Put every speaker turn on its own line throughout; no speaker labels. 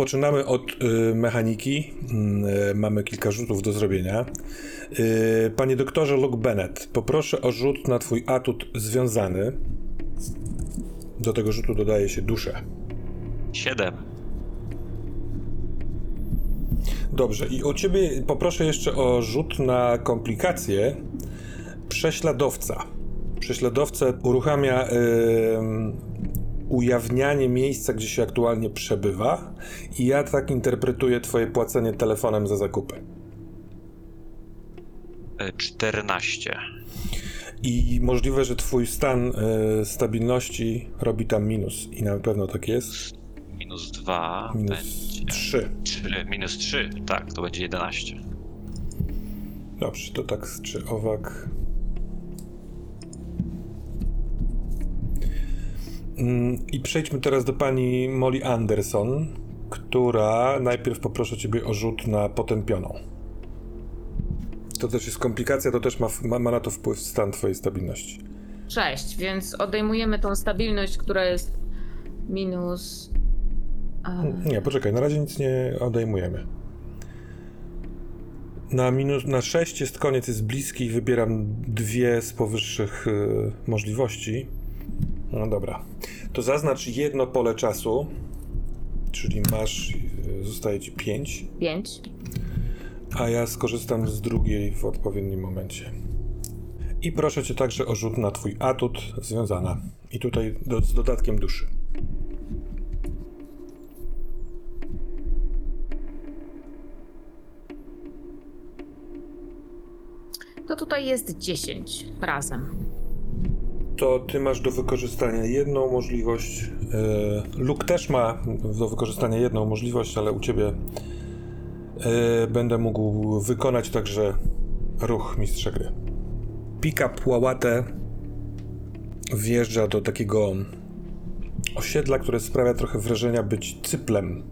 Rozpoczynamy od y, mechaniki. Mm, y, mamy kilka rzutów do zrobienia. Y, panie doktorze Luke Bennett, poproszę o rzut na twój atut związany. Do tego rzutu dodaje się duszę.
Siedem.
Dobrze, i u ciebie poproszę jeszcze o rzut na komplikacje prześladowca. Prześladowca uruchamia ujawnianie miejsca, gdzie się aktualnie przebywa i ja tak interpretuję twoje płacenie telefonem za zakupy.
E, Czternaście.
I możliwe, że twój stan y, stabilności robi tam minus i na pewno tak jest.
Minus dwa.
Minus
będzie
3.
trzy. Minus trzy. Tak, to będzie jedenaście.
Dobrze, to tak czy owak. I przejdźmy teraz do pani Molly Anderson, która najpierw poproszę ciebie o rzut na potępioną. To też jest komplikacja, to też ma, ma, ma na to wpływ stan twojej stabilności.
6, więc odejmujemy tą stabilność, która jest minus. a,
Nie, poczekaj, na razie nic nie odejmujemy. Na, minus, na 6 jest koniec, jest bliski i wybieram dwie z powyższych y, możliwości. No dobra. To zaznacz jedno pole czasu, czyli masz, y, zostaje ci 5,
5.
a ja skorzystam z drugiej w odpowiednim momencie. I proszę cię także o rzut na twój atut związana. I tutaj do, z dodatkiem duszy.
To tutaj jest 10 razem.
To ty masz do wykorzystania jedną możliwość. e, Luke też ma do wykorzystania jedną możliwość, ale u ciebie e, będę mógł wykonać także ruch mistrza gry. Pick-up Łałatę wjeżdża do takiego osiedla, które sprawia trochę wrażenia być cyplem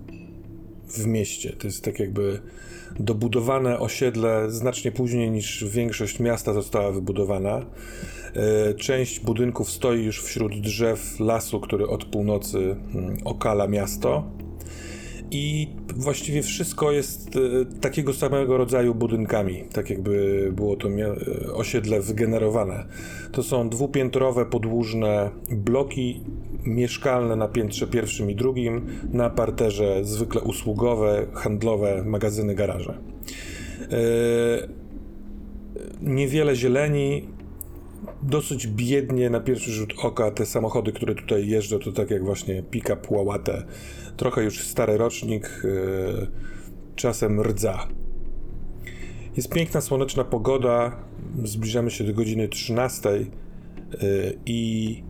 w mieście. To jest tak jakby dobudowane osiedle znacznie później niż większość miasta została wybudowana. E, Część budynków stoi już wśród drzew lasu, który od północy mm, okala miasto. I właściwie wszystko jest e, takiego samego rodzaju budynkami, tak jakby było to e, osiedle wygenerowane. To są dwupiętrowe, podłużne bloki mieszkalne na piętrze pierwszym i drugim, na parterze zwykle usługowe, handlowe, magazyny, garaże. Niewiele zieleni, dosyć biednie na pierwszy rzut oka te samochody, które tutaj jeżdżą, to tak jak właśnie pick-up łałate. Trochę już stary rocznik, yy, czasem rdza. Jest piękna, słoneczna pogoda, zbliżamy się do godziny 13 yy, i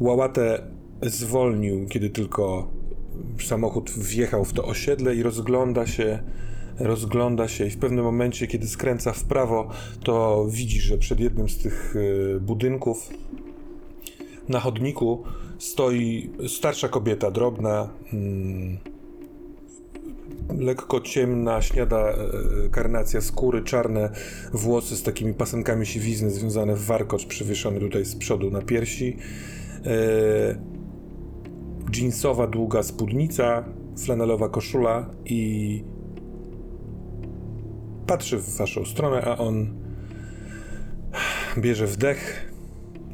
łałate zwolnił, kiedy tylko samochód wjechał w to osiedle i rozgląda się, rozgląda się i w pewnym momencie, kiedy skręca w prawo, to widzi, że przed jednym z tych y, budynków na chodniku stoi starsza kobieta, drobna, mm, lekko ciemna, śniada e, karnacja skóry, czarne włosy z takimi pasenkami siwizny związane w warkocz przywieszony tutaj z przodu na piersi. E, jeansowa, długa spódnica, flanelowa koszula i patrzy w waszą stronę, a on bierze wdech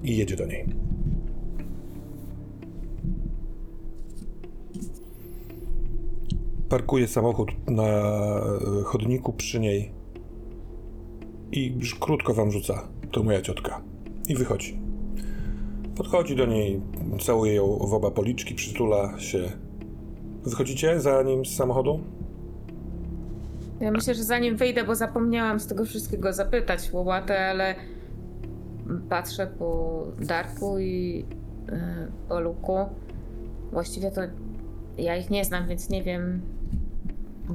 i jedzie do niej. Parkuje samochód na e, chodniku przy niej i krótko wam rzuca. To moja ciotka. I wychodzi. Podchodzi do niej, całuje ją w oba policzki, przytula się. Wychodzicie za nim z samochodu?
Ja myślę, że zanim wyjdę, bo zapomniałam z tego wszystkiego zapytać Łopatę, ale patrzę po Darku i yy, po Luku. Właściwie to ja ich nie znam, więc nie wiem.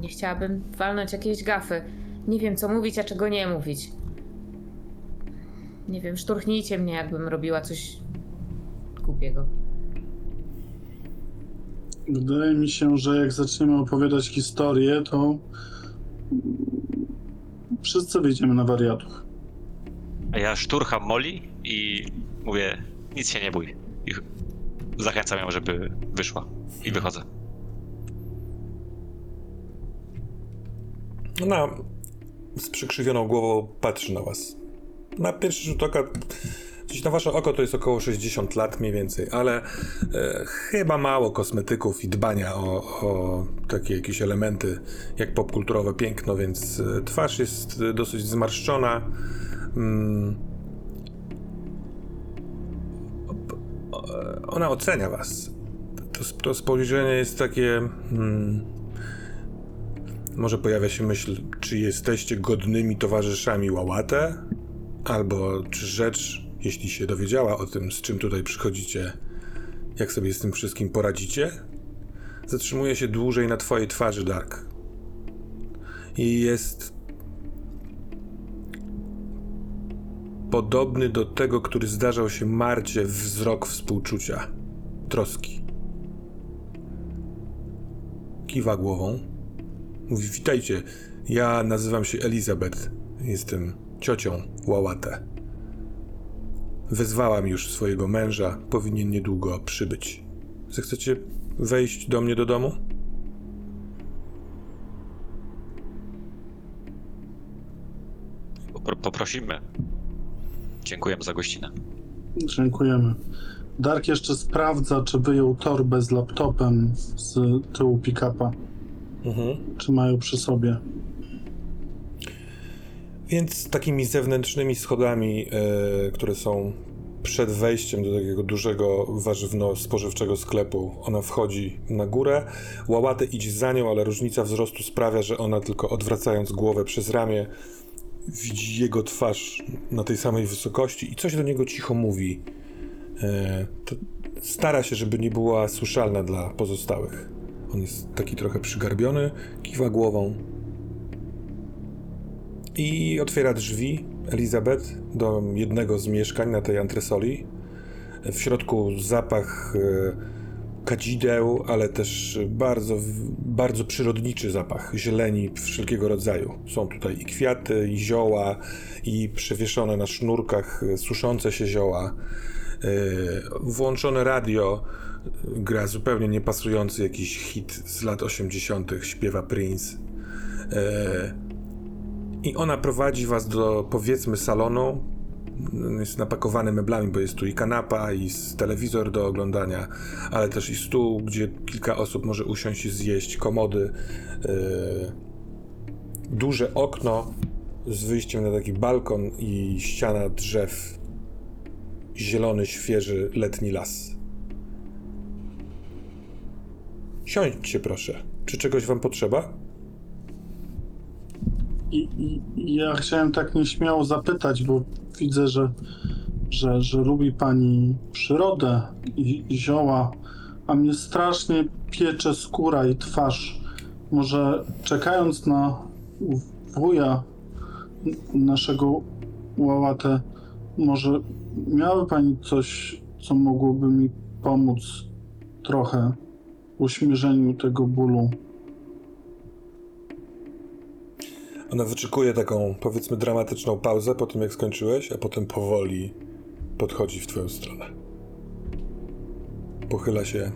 Nie chciałabym walnąć jakiejś gafy. Nie wiem, co mówić, a czego nie mówić. Nie wiem, szturchnijcie mnie, jakbym robiła coś głupiego.
Wydaje mi się, że jak zaczniemy opowiadać historię, to wszyscy wyjdziemy na wariatów.
A ja szturcham Molly i mówię, nic się nie bój. I zachęcam ją, żeby wyszła. I wychodzę.
Ona z przykrzywioną głową patrzy na was. Na pierwszy rzut oka, coś na wasze oko to jest około 60 lat mniej więcej, ale e, chyba mało kosmetyków i dbania o, o takie jakieś elementy jak popkulturowe piękno, więc e, twarz jest e, dosyć zmarszczona. Mm. Ona ocenia was. To, to spojrzenie jest takie... Mm, może pojawia się myśl, czy jesteście godnymi towarzyszami Łałatę? Albo czy rzecz, jeśli się dowiedziała o tym, z czym tutaj przychodzicie, jak sobie z tym wszystkim poradzicie? Zatrzymuje się dłużej na twojej twarzy, Dark. I jest podobny do tego, który zdarzał się Marcie wzrok współczucia, troski. Kiwa głową. Mówi, witajcie, ja nazywam się Elizabeth. Jestem ciocią Łałatę. Wezwałam już swojego męża, powinien niedługo przybyć. Zechcecie wejść do mnie do domu?
Popro- Poprosimy. Dziękujemy za gościnę.
Dziękujemy. Dark jeszcze sprawdza, czy wyjął torbę z laptopem z tyłu pick-upa.
Mhm.
Czy mają przy sobie.
Więc takimi zewnętrznymi schodami, e, które są przed wejściem do takiego dużego warzywno-spożywczego sklepu, ona wchodzi na górę. Łałatę idzie za nią, ale różnica wzrostu sprawia, że ona tylko odwracając głowę przez ramię widzi jego twarz na tej samej wysokości i coś do niego cicho mówi. To stara się, żeby nie była słyszalna dla pozostałych. On jest taki trochę przygarbiony, kiwa głową, i otwiera drzwi Elizabeth do jednego z mieszkań na tej antresoli. W środku zapach e, kadzideł, ale też bardzo, bardzo przyrodniczy zapach zieleni wszelkiego rodzaju. Są tutaj i kwiaty, i zioła, i przewieszone na sznurkach e, suszące się zioła. E, Włączone radio gra zupełnie niepasujący jakiś hit z lat 80. śpiewa Prince. I ona prowadzi was do, powiedzmy, salonu. Jest napakowany meblami, bo jest tu i kanapa, i telewizor do oglądania, ale też i stół, gdzie kilka osób może usiąść i zjeść, komody. Yy, duże okno z wyjściem na taki balkon i ściana drzew. Zielony, świeży, letni las. Siądźcie, proszę. Czy czegoś wam potrzeba?
I, ja chciałem tak nieśmiało zapytać, bo widzę, że, że, że lubi pani przyrodę i, i zioła, a mnie strasznie piecze skóra i twarz. Może czekając na wuja naszego łałatę, może miałaby pani coś, co mogłoby mi pomóc trochę w uśmierzeniu tego bólu?
Ona wyczekuje taką, powiedzmy, dramatyczną pauzę po tym, jak skończyłeś, a potem powoli podchodzi w twoją stronę. Pochyla się.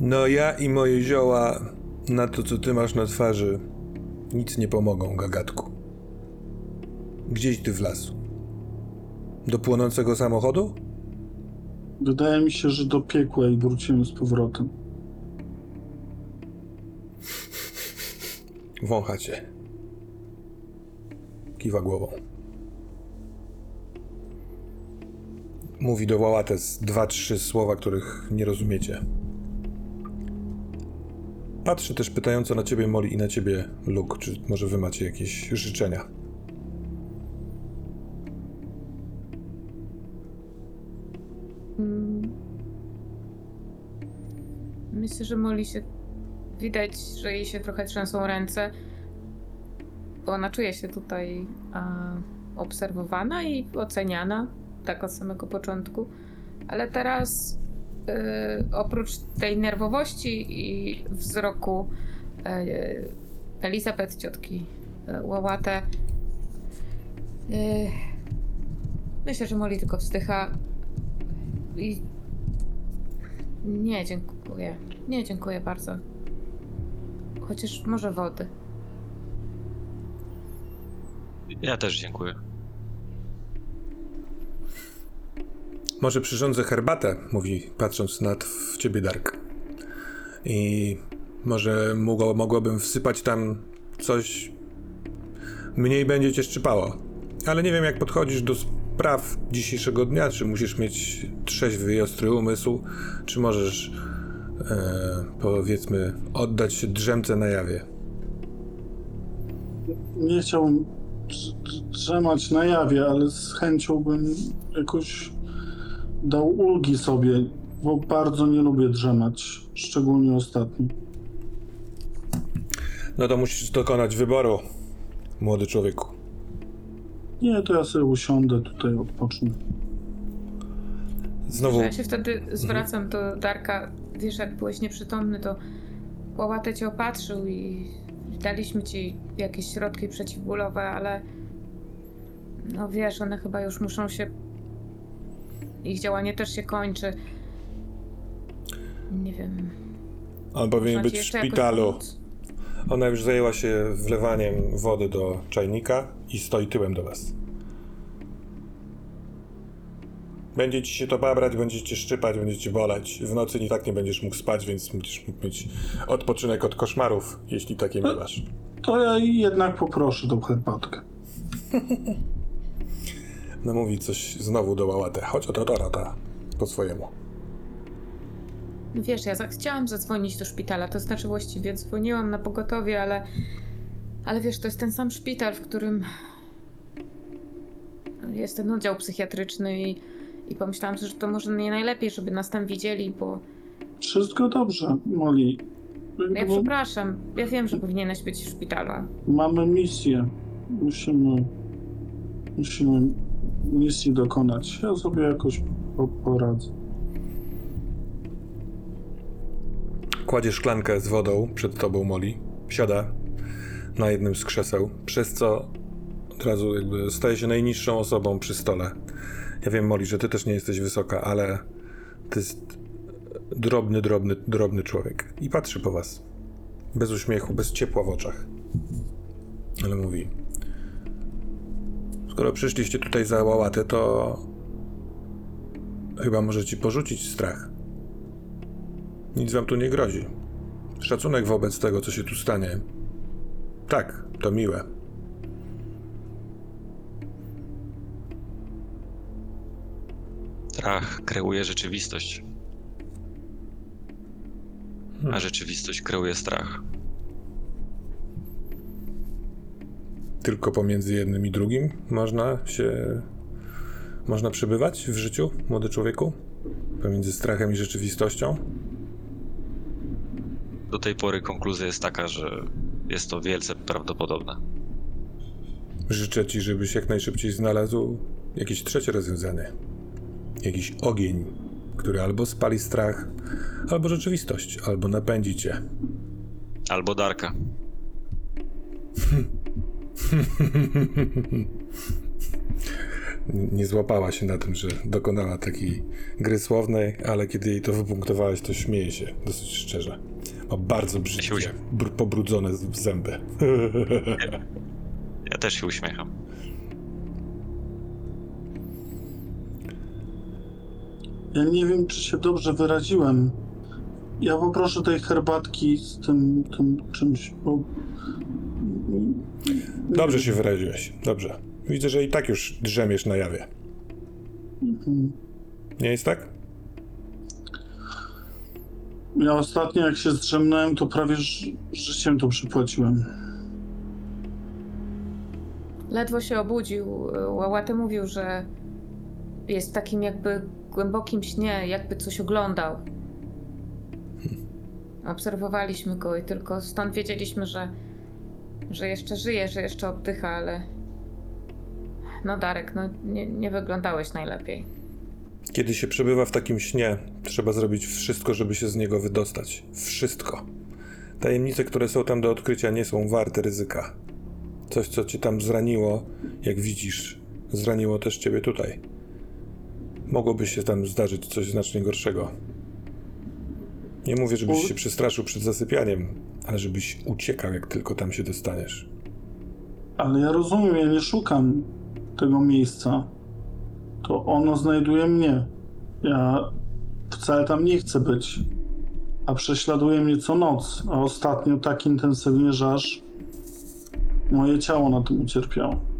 No ja i moje zioła na to, co ty masz na twarzy, nic nie pomogą, gagatku. Gdzieś ty w lasu? Do płonącego samochodu?
Wydaje mi się, że do piekła i wrócimy z powrotem.
Wącha cię. Kiwa głową. Mówi do Łałates dwa, trzy słowa, których nie rozumiecie. Patrzy też pytająco na ciebie Molly i na ciebie Luke, czy może wy macie jakieś życzenia.
Mm. Myślę, że Molly się. Widać, że jej się trochę trzęsą ręce, bo ona czuje się tutaj obserwowana i oceniana, tak od samego początku. Ale teraz, y, oprócz tej nerwowości i wzroku y, Elizabeth, ciotki y, Łałatę, myślę, że Molly tylko wzdycha i nie, dziękuję. Nie, dziękuję bardzo. Chociaż może wody.
Ja też dziękuję.
Może przyrządzę herbatę, mówi, patrząc nad w ciebie Dark. I może mogło, mogłabym wsypać tam coś. Mniej będzie cię szczypało. Ale nie wiem, jak podchodzisz do spraw dzisiejszego dnia. Czy musisz mieć trzeźwy i ostry umysł, czy możesz, powiedzmy, oddać się drzemce na jawie.
Nie chciałbym drz- drz- drzemać na jawie, ale z chęcią bym jakoś dał ulgi sobie, bo bardzo nie lubię drzemać, szczególnie ostatnio.
No to musisz dokonać wyboru, młody człowieku.
Nie, to ja sobie usiądę tutaj, odpocznę.
Znowu.
Ja się wtedy zwracam do Darka. Wiesz, jak byłeś nieprzytomny, to Łałatę cię opatrzył i daliśmy ci jakieś środki przeciwbólowe, ale no wiesz, one chyba już muszą się... Ich działanie też się kończy. Nie wiem.
On powinien być w szpitalu. Ona już zajęła się wlewaniem wody do czajnika i stoi tyłem do was. Będzie ci się to babrać, będzie cię szczypać, będzie ci boleć. W nocy i tak nie będziesz mógł spać, więc będziesz mógł mieć odpoczynek od koszmarów, jeśli takie miewasz.
To ja jednak poproszę tą herbatkę.
No mówi coś znowu do Łałatę. Chodź o to, po swojemu.
No Wiesz, ja chciałam zadzwonić do szpitala, to znaczy właściwie dzwoniłam na pogotowie, ale. Ale wiesz, to jest ten sam szpital, w którym jest ten oddział psychiatryczny i, i pomyślałam sobie, że to może nie najlepiej, żeby nas tam widzieli, bo.
Wszystko dobrze, Molly.
Ja
Bo
przepraszam, ja wiem, że powinieneś być w szpitalu.
mamy misję. Musimy... Musimy misji dokonać. Ja sobie jakoś po, poradzę.
Kładzie szklankę z wodą przed tobą, Molly. Siada na jednym z krzeseł, przez co od razu jakby staje się najniższą osobą przy stole. Ja wiem, Molly, że ty też nie jesteś wysoka, ale to jest drobny, drobny, drobny człowiek. I patrzy po was. Bez uśmiechu, bez ciepła w oczach. Ale mówi: Skoro przyszliście tutaj za łałatę, to chyba możecie porzucić strach. Nic wam tu nie grozi. Szacunek wobec tego, co się tu stanie. Tak, to miłe.
Strach kreuje rzeczywistość. A rzeczywistość kreuje strach.
Tylko pomiędzy jednym i drugim można się. Można przebywać w życiu, młody człowieku? Pomiędzy strachem i rzeczywistością?
Do tej pory konkluzja jest taka, że jest to wielce prawdopodobne.
Życzę ci, żebyś jak najszybciej znalazł jakieś trzecie rozwiązanie. Jakiś ogień, który albo spali strach, albo rzeczywistość, albo napędzi cię.
Albo Darka.
Nie złapała się na tym, że dokonała takiej gry słownej, ale kiedy jej to wypunktowałeś, to śmieje się dosyć szczerze. Ma bardzo brzydkie, pobrudzone zęby.
Ja też się uśmiecham.
Ja nie wiem, czy się dobrze wyraziłem. Ja poproszę tej herbatki z tym, tym czymś, bo...
Dobrze się wyraziłeś. Dobrze. Widzę, że i tak już drzemiesz na jawie.
Mhm.
Nie jest tak?
Ja ostatnio jak się zdrzemnąłem, to prawie życiem to przypłaciłem.
Ledwo się obudził. Łałaty mówił, że jest takim jakby głębokim śnie, jakby coś oglądał. Obserwowaliśmy go i tylko stąd wiedzieliśmy, że, że jeszcze żyje, że jeszcze oddycha, ale. No, Darek, no nie, nie wyglądałeś najlepiej.
Kiedy się przebywa w takim śnie, trzeba zrobić wszystko, żeby się z niego wydostać. Wszystko. Tajemnice, które są tam do odkrycia, nie są warte ryzyka. Coś, co cię tam zraniło, jak widzisz, zraniło też ciebie tutaj. Mogłoby się tam zdarzyć coś znacznie gorszego. Nie mówię, żebyś się przestraszył przed zasypianiem, ale żebyś uciekał, jak tylko tam się dostaniesz.
Ale ja rozumiem, ja nie szukam tego miejsca. To ono znajduje mnie. Ja wcale tam nie chcę być. A prześladuje mnie co noc, a ostatnio tak intensywnie, że aż moje ciało na tym ucierpiało.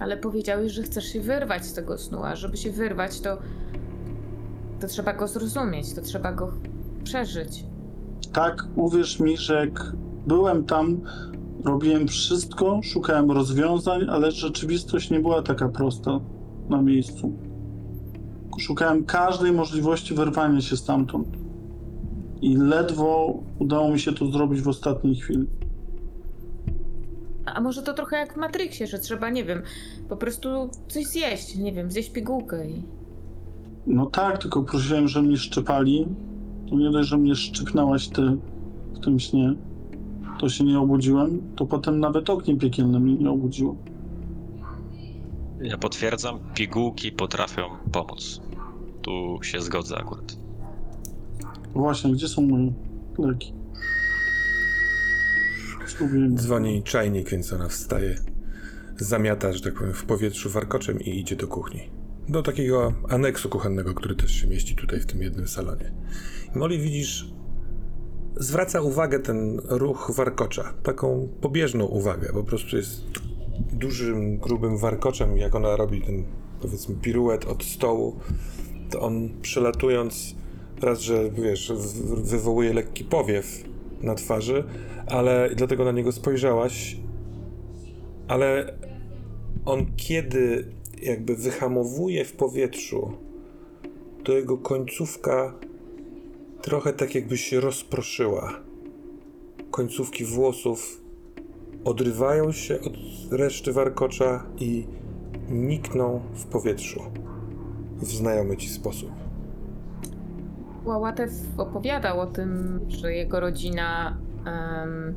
Ale powiedziałeś, że chcesz się wyrwać z tego snu, a żeby się wyrwać, to. to trzeba go zrozumieć, to trzeba go przeżyć.
Tak, uwierz mi, że jak byłem tam, robiłem wszystko, szukałem rozwiązań, ale rzeczywistość nie była taka prosta na miejscu. Szukałem każdej możliwości wyrwania się stamtąd. I ledwo udało mi się to zrobić w ostatniej chwili.
A może to trochę jak w Matrixie, że trzeba, nie wiem, po prostu coś zjeść, nie wiem, zjeść pigułkę i...
No tak, tylko prosiłem, że mnie szczepali. To nie dość, że mnie szczypnęłaś ty w tym śnie, to się nie obudziłem, to potem nawet ognie piekielne mnie nie obudziło.
Ja potwierdzam, pigułki potrafią pomóc. Tu się zgodzę akurat.
Właśnie, gdzie są moje leki?
Dzwoni czajnik, więc ona wstaje, zamiata, że tak powiem, w powietrzu warkoczem i idzie do kuchni. Do takiego aneksu kuchennego, który też się mieści tutaj w tym jednym salonie. I Molly widzisz, zwraca uwagę ten ruch warkocza, taką pobieżną uwagę, po prostu jest dużym, grubym warkoczem, jak ona robi ten, powiedzmy, piruet od stołu, to on przelatując, raz, że wiesz, wywołuje lekki powiew na twarzy, ale dlatego na niego spojrzałaś, ale on kiedy jakby wyhamowuje w powietrzu, to jego końcówka trochę tak jakby się rozproszyła. Końcówki włosów odrywają się od reszty warkocza i nikną w powietrzu w znajomy ci sposób.
Łałatew opowiadał o tym, że jego rodzina. em,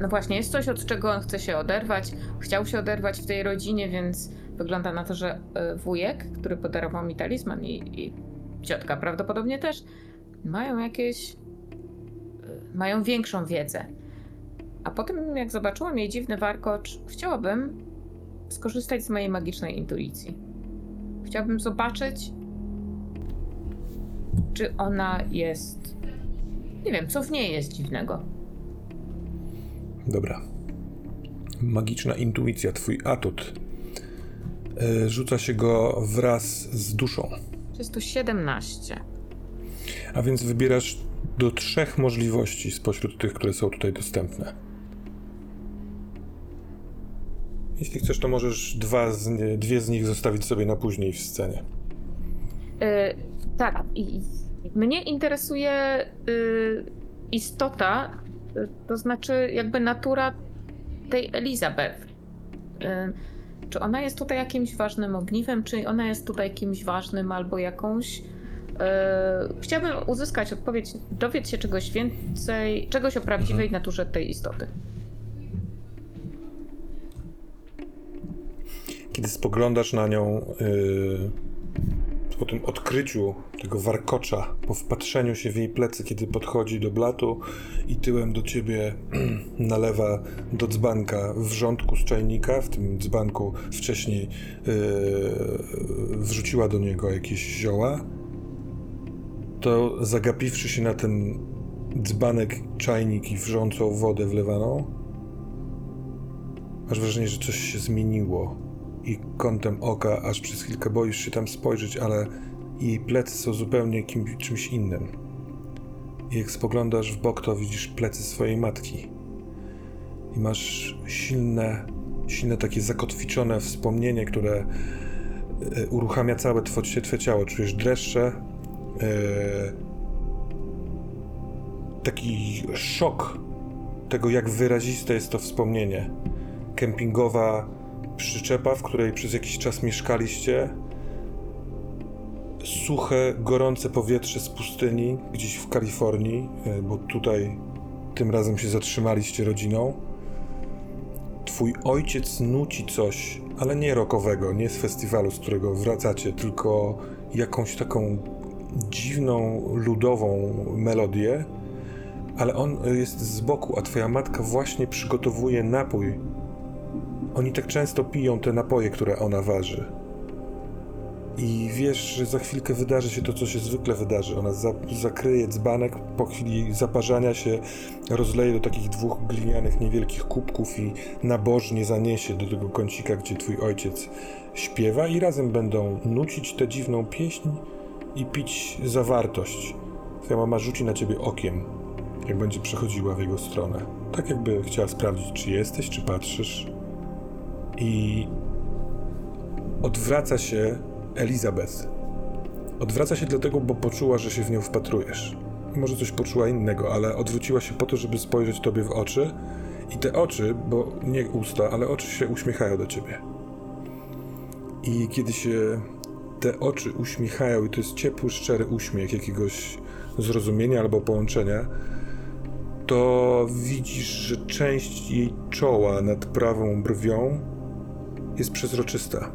no właśnie, jest coś, od czego on chce się oderwać. Chciał się oderwać w tej rodzinie, więc wygląda na to, że e, wujek, który podarował mi talizman i, i ciotka prawdopodobnie też, mają jakieś. e, mają większą wiedzę. A potem, jak zobaczyłam jej dziwny warkocz, chciałabym skorzystać z mojej magicznej intuicji. Chciałabym zobaczyć, czy ona jest. Nie wiem, co w niej jest dziwnego.
Dobra. Magiczna intuicja, twój atut. E, Rzuca się go wraz z duszą.
Jest to 17.
A więc wybierasz do trzech możliwości spośród tych, które są tutaj dostępne. Jeśli chcesz, to możesz dwa z, dwie z nich zostawić sobie na później w scenie.
Y, tak, i, mnie interesuje y, istota, y, to znaczy jakby natura tej Elizabeth. Y, czy ona jest tutaj jakimś ważnym ogniwem, czy ona jest tutaj kimś ważnym albo jakąś E, chciałabym uzyskać odpowiedź, dowiedzieć się czegoś więcej, czegoś o prawdziwej naturze tej istoty.
Kiedy spoglądasz na nią yy, po tym odkryciu tego warkocza, po wpatrzeniu się w jej plecy, kiedy podchodzi do blatu i tyłem do ciebie nalewa do dzbanka wrzątku z czajnika, w tym dzbanku wcześniej yy, wrzuciła do niego jakieś zioła, to zagapiwszy się na ten dzbanek, czajnik i wrzącą wodę wlewaną, masz wrażenie, że coś się zmieniło i kątem oka, aż przez chwilkę boisz się tam spojrzeć, ale jej plecy są zupełnie kim, czymś innym. I jak spoglądasz w bok, to widzisz plecy swojej matki. I masz silne, silne takie zakotwiczone wspomnienie, które e, uruchamia całe twoje, twoje ciało. Czujesz dreszcze, e, taki szok tego, jak wyraziste jest to wspomnienie. Kempingowa przyczepa, w której przez jakiś czas mieszkaliście. Suche, gorące powietrze z pustyni, gdzieś w Kalifornii, e, bo tutaj tym razem się zatrzymaliście rodziną. Twój ojciec nuci coś, ale nie rockowego, nie z festiwalu, z którego wracacie, tylko jakąś taką dziwną, ludową melodię, ale on jest z boku, a twoja matka właśnie przygotowuje napój oni tak często piją te napoje, które ona waży. I wiesz, że za chwilkę wydarzy się to, co się zwykle wydarzy. Ona za, zakryje dzbanek, po chwili zaparzania się rozleje do takich dwóch glinianych, niewielkich kubków i nabożnie zaniesie do tego kącika, gdzie twój ojciec śpiewa i razem będą nucić tę dziwną pieśń i pić zawartość. Twoja mama rzuci na ciebie okiem, jak będzie przechodziła w jego stronę. Tak jakby chciała sprawdzić, czy jesteś, czy patrzysz. I odwraca się Elizabeth. Odwraca się dlatego, bo poczuła, że się w nią wpatrujesz. Może coś poczuła innego, ale odwróciła się po to, żeby spojrzeć tobie w oczy. I te oczy, bo nie usta, ale oczy się uśmiechają do ciebie. I kiedy się te oczy uśmiechają, i to jest ciepły, szczery uśmiech jakiegoś zrozumienia albo połączenia, to widzisz, że część jej czoła nad prawą brwią jest przezroczysta.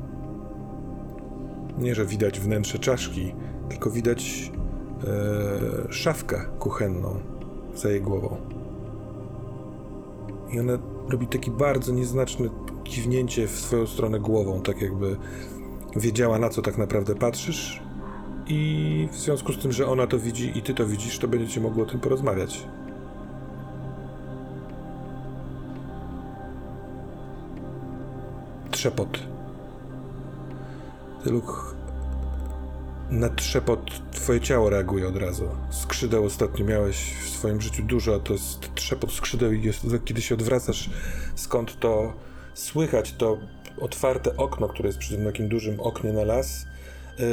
Nie, że widać wnętrze czaszki, tylko widać e, szafkę kuchenną za jej głową. I ona robi taki bardzo nieznaczne kiwnięcie w swoją stronę głową, tak jakby wiedziała na co tak naprawdę patrzysz. I w związku z tym, że ona to widzi i ty to widzisz, to będziecie mogli o tym porozmawiać. Trzepot. Tyluk na trzepot twoje ciało reaguje od razu. Skrzydeł ostatnio miałeś w swoim życiu dużo, a to jest trzepot skrzydeł i jest, kiedy się odwracasz, skąd to słychać, to otwarte okno, które jest przy tym takim dużym oknie na las, yy,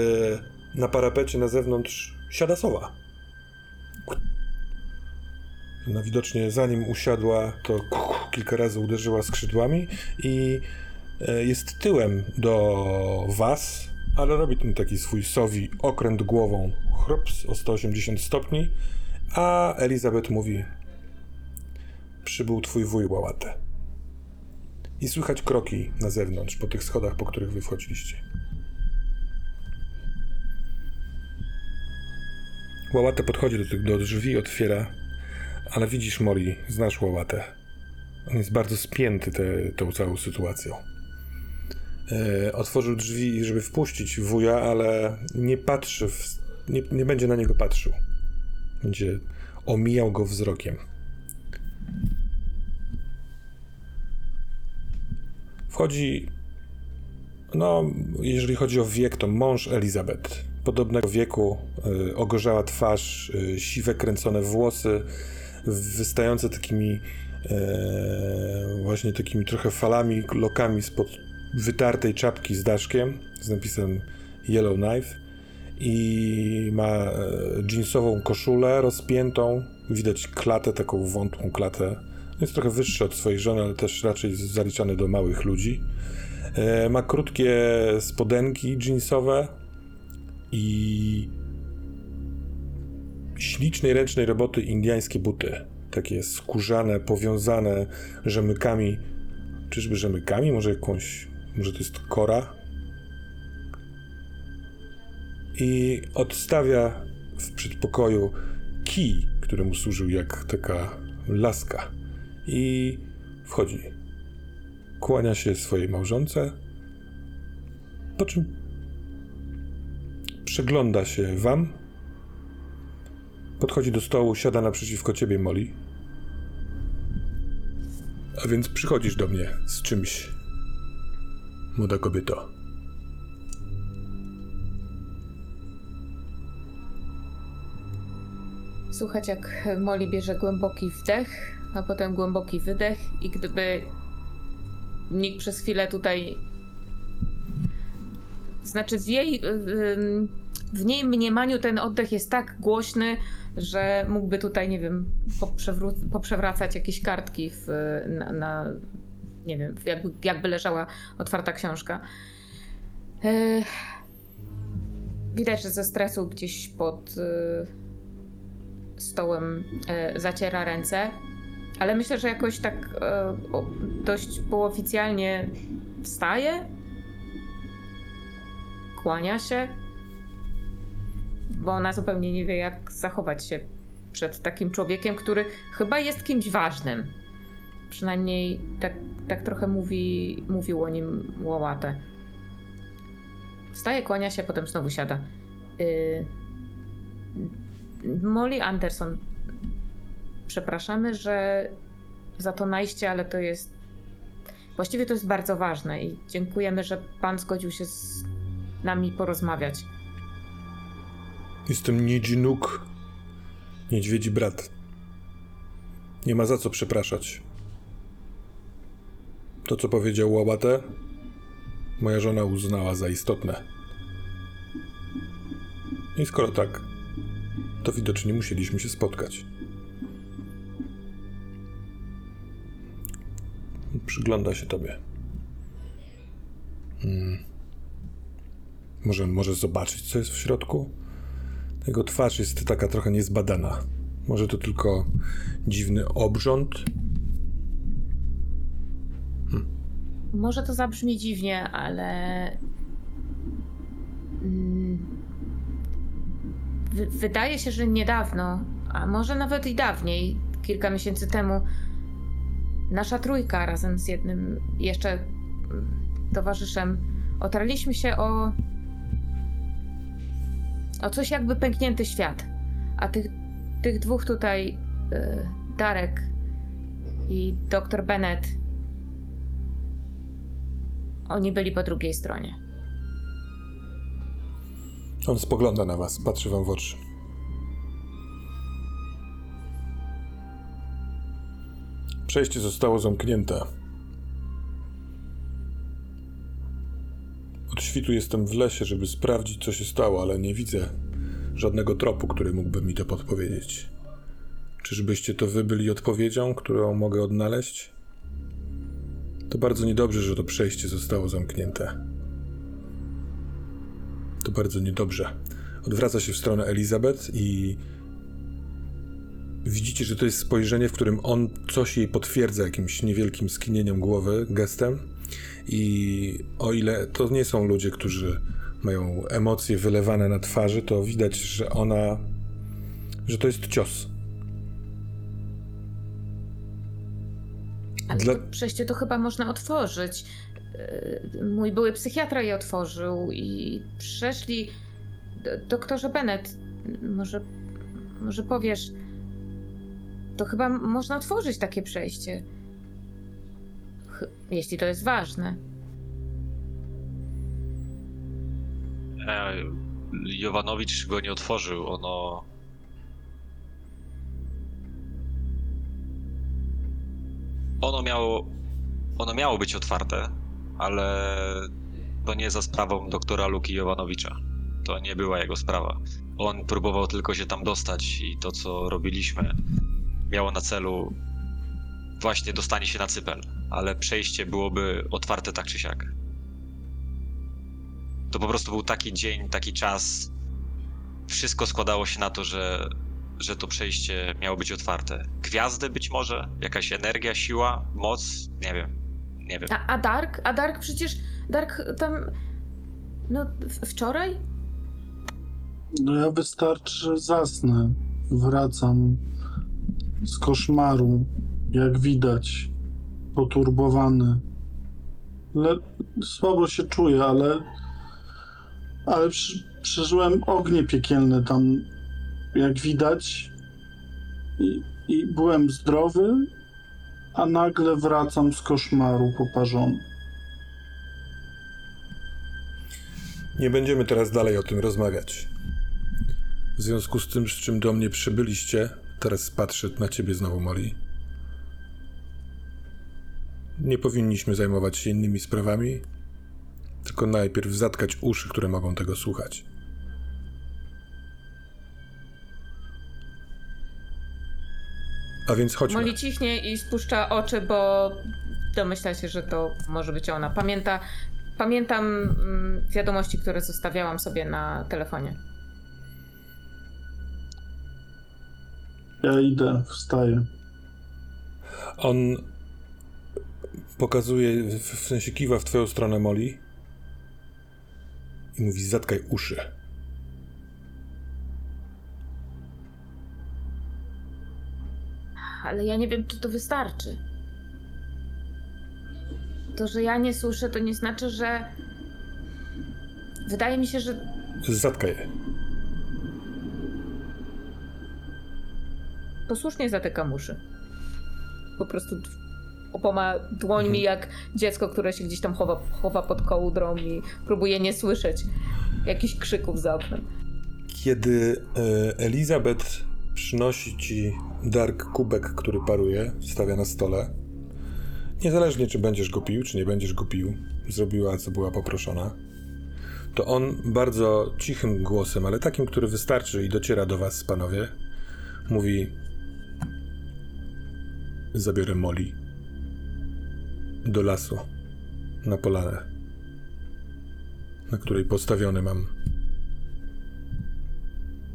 na parapecie na zewnątrz siada sowa. No widocznie zanim usiadła, to kilka razy uderzyła skrzydłami i jest tyłem do was, ale robi ten taki swój sowi okręt głową, chrops o 180 stopni, a Elizabeth mówi przybył twój wuj Łałatę. I słychać kroki na zewnątrz, po tych schodach, po których wy wchodziliście. Łałatę podchodzi do, tych, do drzwi, otwiera, ale widzisz Mori, znasz Łałatę. On jest bardzo spięty te, tą całą sytuacją. E, otworzył drzwi, żeby wpuścić wuja, ale nie patrzy, w, nie, nie będzie na niego patrzył. Będzie omijał go wzrokiem. Wchodzi, no, jeżeli chodzi o wiek, to mąż Elizabeth. Podobnego wieku, y, ogorzała twarz, y, siwe kręcone włosy, wystające takimi y, właśnie takimi trochę falami, lokami spod wytartej czapki z daszkiem z napisem Yellow Knife i ma e, jeansową koszulę rozpiętą, widać klatę, taką wątłą klatę. Jest trochę wyższy od swojej żony, ale też raczej zaliczany do małych ludzi. E, ma krótkie spodenki jeansowe i ślicznej ręcznej roboty indiańskie buty. Takie skórzane, powiązane rzemykami. Czyżby rzemykami? Może jakąś. Może to jest kora? I odstawia w przedpokoju kij, który mu służył jak taka laska. I wchodzi. Kłania się swojej małżonce, po czym przegląda się wam. Podchodzi do stołu, siada naprzeciwko ciebie, Molly. A więc przychodzisz do mnie z czymś, młoda kobieto.
Słuchać jak Molly bierze głęboki wdech, a potem głęboki wydech i gdyby nikt przez chwilę tutaj... Znaczy w jej... W niej mniemaniu ten oddech jest tak głośny, że mógłby tutaj, nie wiem, poprzewracać jakieś kartki w, na, na... Nie wiem, jakby, jakby leżała otwarta książka. E, Widać, że ze stresu gdzieś pod... y, stołem e, zaciera ręce, ale myślę, że jakoś tak e, dość półoficjalnie wstaje, kłania się, bo ona zupełnie nie wie, jak zachować się przed takim człowiekiem, który chyba jest kimś ważnym. Przynajmniej tak, tak trochę mówi, mówił o nim Łałatę. Wstaje, kłania się, potem znowu siada. Y, Molly Anderson. Przepraszamy, że za to najście, ale to jest. Właściwie to jest bardzo ważne i dziękujemy, że pan zgodził się z nami porozmawiać.
Jestem Niedzinuk, niedźwiedzi brat. Nie ma za co przepraszać. To, co powiedział Łabate, moja żona uznała za istotne. I skoro tak, to widocznie musieliśmy się spotkać. Przygląda się tobie. Hmm. Może, może zobaczyć, co jest w środku? Jego twarz jest taka trochę niezbadana. Może to tylko dziwny obrząd?
Może to zabrzmi dziwnie, ale. Mm, wy- wydaje się, że niedawno, a może nawet i dawniej, kilka miesięcy temu, nasza trójka razem z jednym jeszcze mm, towarzyszem otarliśmy się o. o coś jakby pęknięty świat. A tych, tych dwóch tutaj, y, Darek i dr Bennett, oni byli po drugiej stronie.
On spogląda na was, patrzy wam w oczy. Przejście zostało zamknięte. Od świtu jestem w lesie, żeby sprawdzić, co się stało, ale nie widzę żadnego tropu, który mógłby mi to podpowiedzieć. Czyżbyście to wy byli odpowiedzią, którą mogę odnaleźć? To bardzo niedobrze, że to przejście zostało zamknięte. To bardzo niedobrze. Odwraca się w stronę Elizabeth i widzicie, że to jest spojrzenie, w którym on coś jej potwierdza jakimś niewielkim skinieniem głowy, gestem. I o ile to nie są ludzie, którzy mają emocje wylewane na twarzy, to widać, że ona, że to jest cios.
Ale
Dla-
to przejście to chyba można otworzyć. Yy, Mój były psychiatra je otworzył i przeszli. Doktorze Bennett, może, może powiesz. To chyba można otworzyć takie przejście. Ch- jeśli to jest ważne.
E, Jowanowicz go nie otworzył, ono... Ono miało... Ono miało być otwarte, ale to nie za sprawą doktora Luki Jowanowicza. To nie była jego sprawa. On próbował tylko się tam dostać i to, co robiliśmy, miało na celu właśnie dostanie się na cypel, ale przejście byłoby otwarte tak czy siak. To po prostu był taki dzień, taki czas. Wszystko składało się na to, że że to przejście miało być otwarte? Gwiazdy być może? Jakaś energia, siła, moc? Nie wiem. Nie wiem.
A, a Dark? A Dark przecież. Dark tam. No, wczoraj?
No ja wystarczy, że zasnę. Wracam z koszmaru, jak widać, poturbowany. Le... Słabo się czuję, ale. Ale przy... przeżyłem ognie piekielne tam, jak widać. I, I byłem zdrowy, a nagle wracam z koszmaru poparzony.
Nie będziemy teraz dalej o tym rozmawiać. W związku z tym, z czym do mnie przybyliście, teraz patrzę na ciebie znowu, Molly. Nie powinniśmy zajmować się innymi sprawami, tylko najpierw zatkać uszy, które mogą tego słuchać. A więc chodźmy.
Molly ciśnie i spuszcza oczy, bo domyśla się, że to może być ona. Pamięta, pamiętam mm, wiadomości, które zostawiałam sobie na telefonie.
Ja idę, wstaję.
On pokazuje, w w sensie kiwa w twoją stronę, Molly. I mówi, zatkaj uszy.
Ale ja nie wiem, czy to wystarczy. To, że ja nie słyszę, to nie znaczy, że. Wydaje mi się, że
Zatkaj je.
posłusznie zatykam uszy. Po prostu oboma dłońmi, jak dziecko, które się gdzieś tam chowa, chowa pod kołdrą i próbuje nie słyszeć jakichś krzyków za oknem.
Kiedy e, Elizabeth przynosi ci Dark kubek, który paruje, stawia na stole, niezależnie czy będziesz go pił, czy nie będziesz go pił, zrobiła co była poproszona, to on bardzo cichym głosem, ale takim, który wystarczy i dociera do was, panowie, mówi: Zabiorę Molly do lasu, na polanę, na której postawiony mam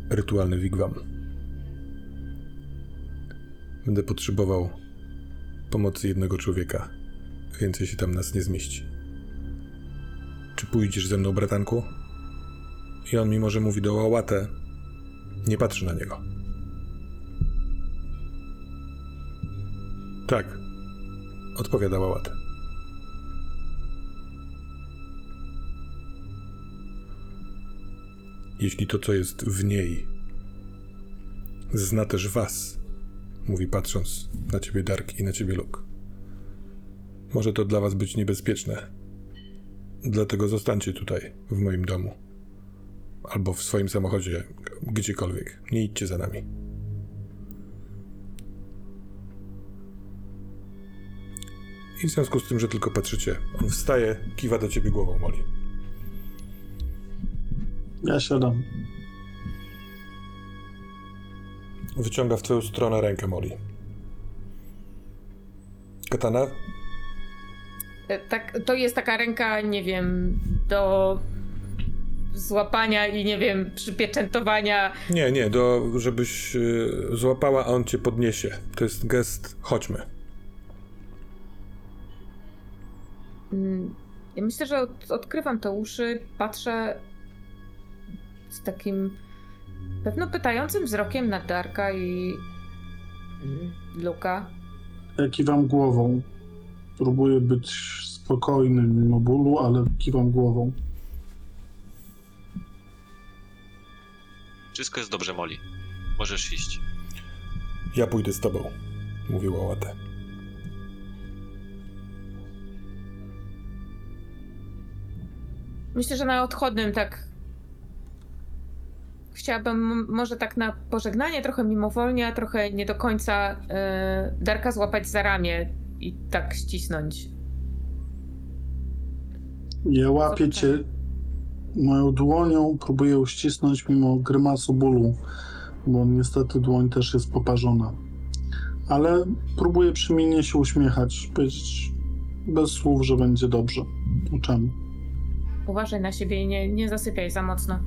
rytualny wigwam. Będę potrzebował pomocy jednego człowieka. Więcej się tam nas nie zmieści. Czy pójdziesz ze mną, bratanku? I on, mimo że mówi do Łałatę, nie patrzy na niego. Tak, odpowiada Łałatę. Jeśli to, co jest w niej, zna też was, mówi patrząc na ciebie Dark i na ciebie Luke. Może to dla was być niebezpieczne. Dlatego zostańcie tutaj, w moim domu. Albo w swoim samochodzie, gdziekolwiek. Nie idźcie za nami. I w związku z tym, że tylko patrzycie, on wstaje, kiwa do ciebie głową, Molly.
Ja siadam.
Wyciąga w twoją stronę rękę Molly. Katana?
E, Tak, to jest taka ręka, nie wiem, do złapania i nie wiem, przypieczętowania.
Nie, nie, do, żebyś y, złapała, a on cię podniesie. To jest gest, chodźmy.
Mm, Ja myślę, że od, odkrywam te uszy, patrzę z takim pewno pytającym wzrokiem na Darka i Luka.
Ja kiwam głową. Próbuję być spokojny mimo bólu, ale kiwam głową.
Wszystko jest dobrze, Molly. Możesz iść.
Ja pójdę z tobą, mówiła Łatę.
Myślę, że na odchodnym tak. Chciałabym może tak na pożegnanie, trochę mimowolnie, a trochę nie do końca e, Darka złapać za ramię i tak ścisnąć.
Ja łapię cię moją dłonią, próbuję uścisnąć mimo grymasu bólu, bo niestety dłoń też jest poparzona. Ale próbuję przymiennie się uśmiechać, powiedzieć bez słów, że będzie dobrze. Czemu?
Uważaj na siebie i nie, nie zasypiaj za mocno.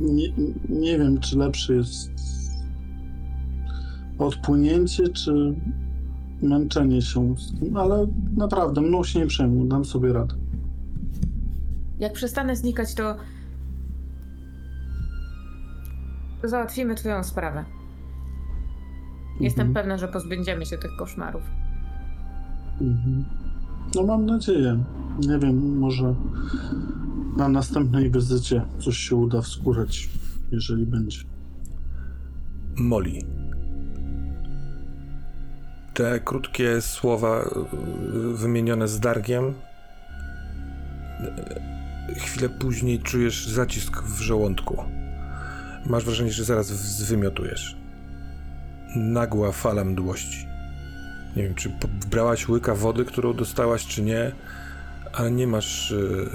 Nie, nie wiem, czy lepsze jest odpłynięcie, czy męczenie się z tym, ale naprawdę mną się nie przejmuj, dam sobie radę.
Jak przestanę znikać, to załatwimy twoją sprawę. Jestem
Mhm.
pewna, że pozbędziemy się tych koszmarów.
Mhm. No mam nadzieję. Nie wiem, może na następnej wizycie coś się uda wskórać, jeżeli będzie.
Molly. Te krótkie słowa y, wymienione z Dargiem. y, Chwilę później czujesz zacisk w żołądku. Masz wrażenie, że zaraz zwymiotujesz. Nagła fala mdłości. Nie wiem, czy brałaś łyka wody, którą dostałaś, czy nie, ale nie masz y,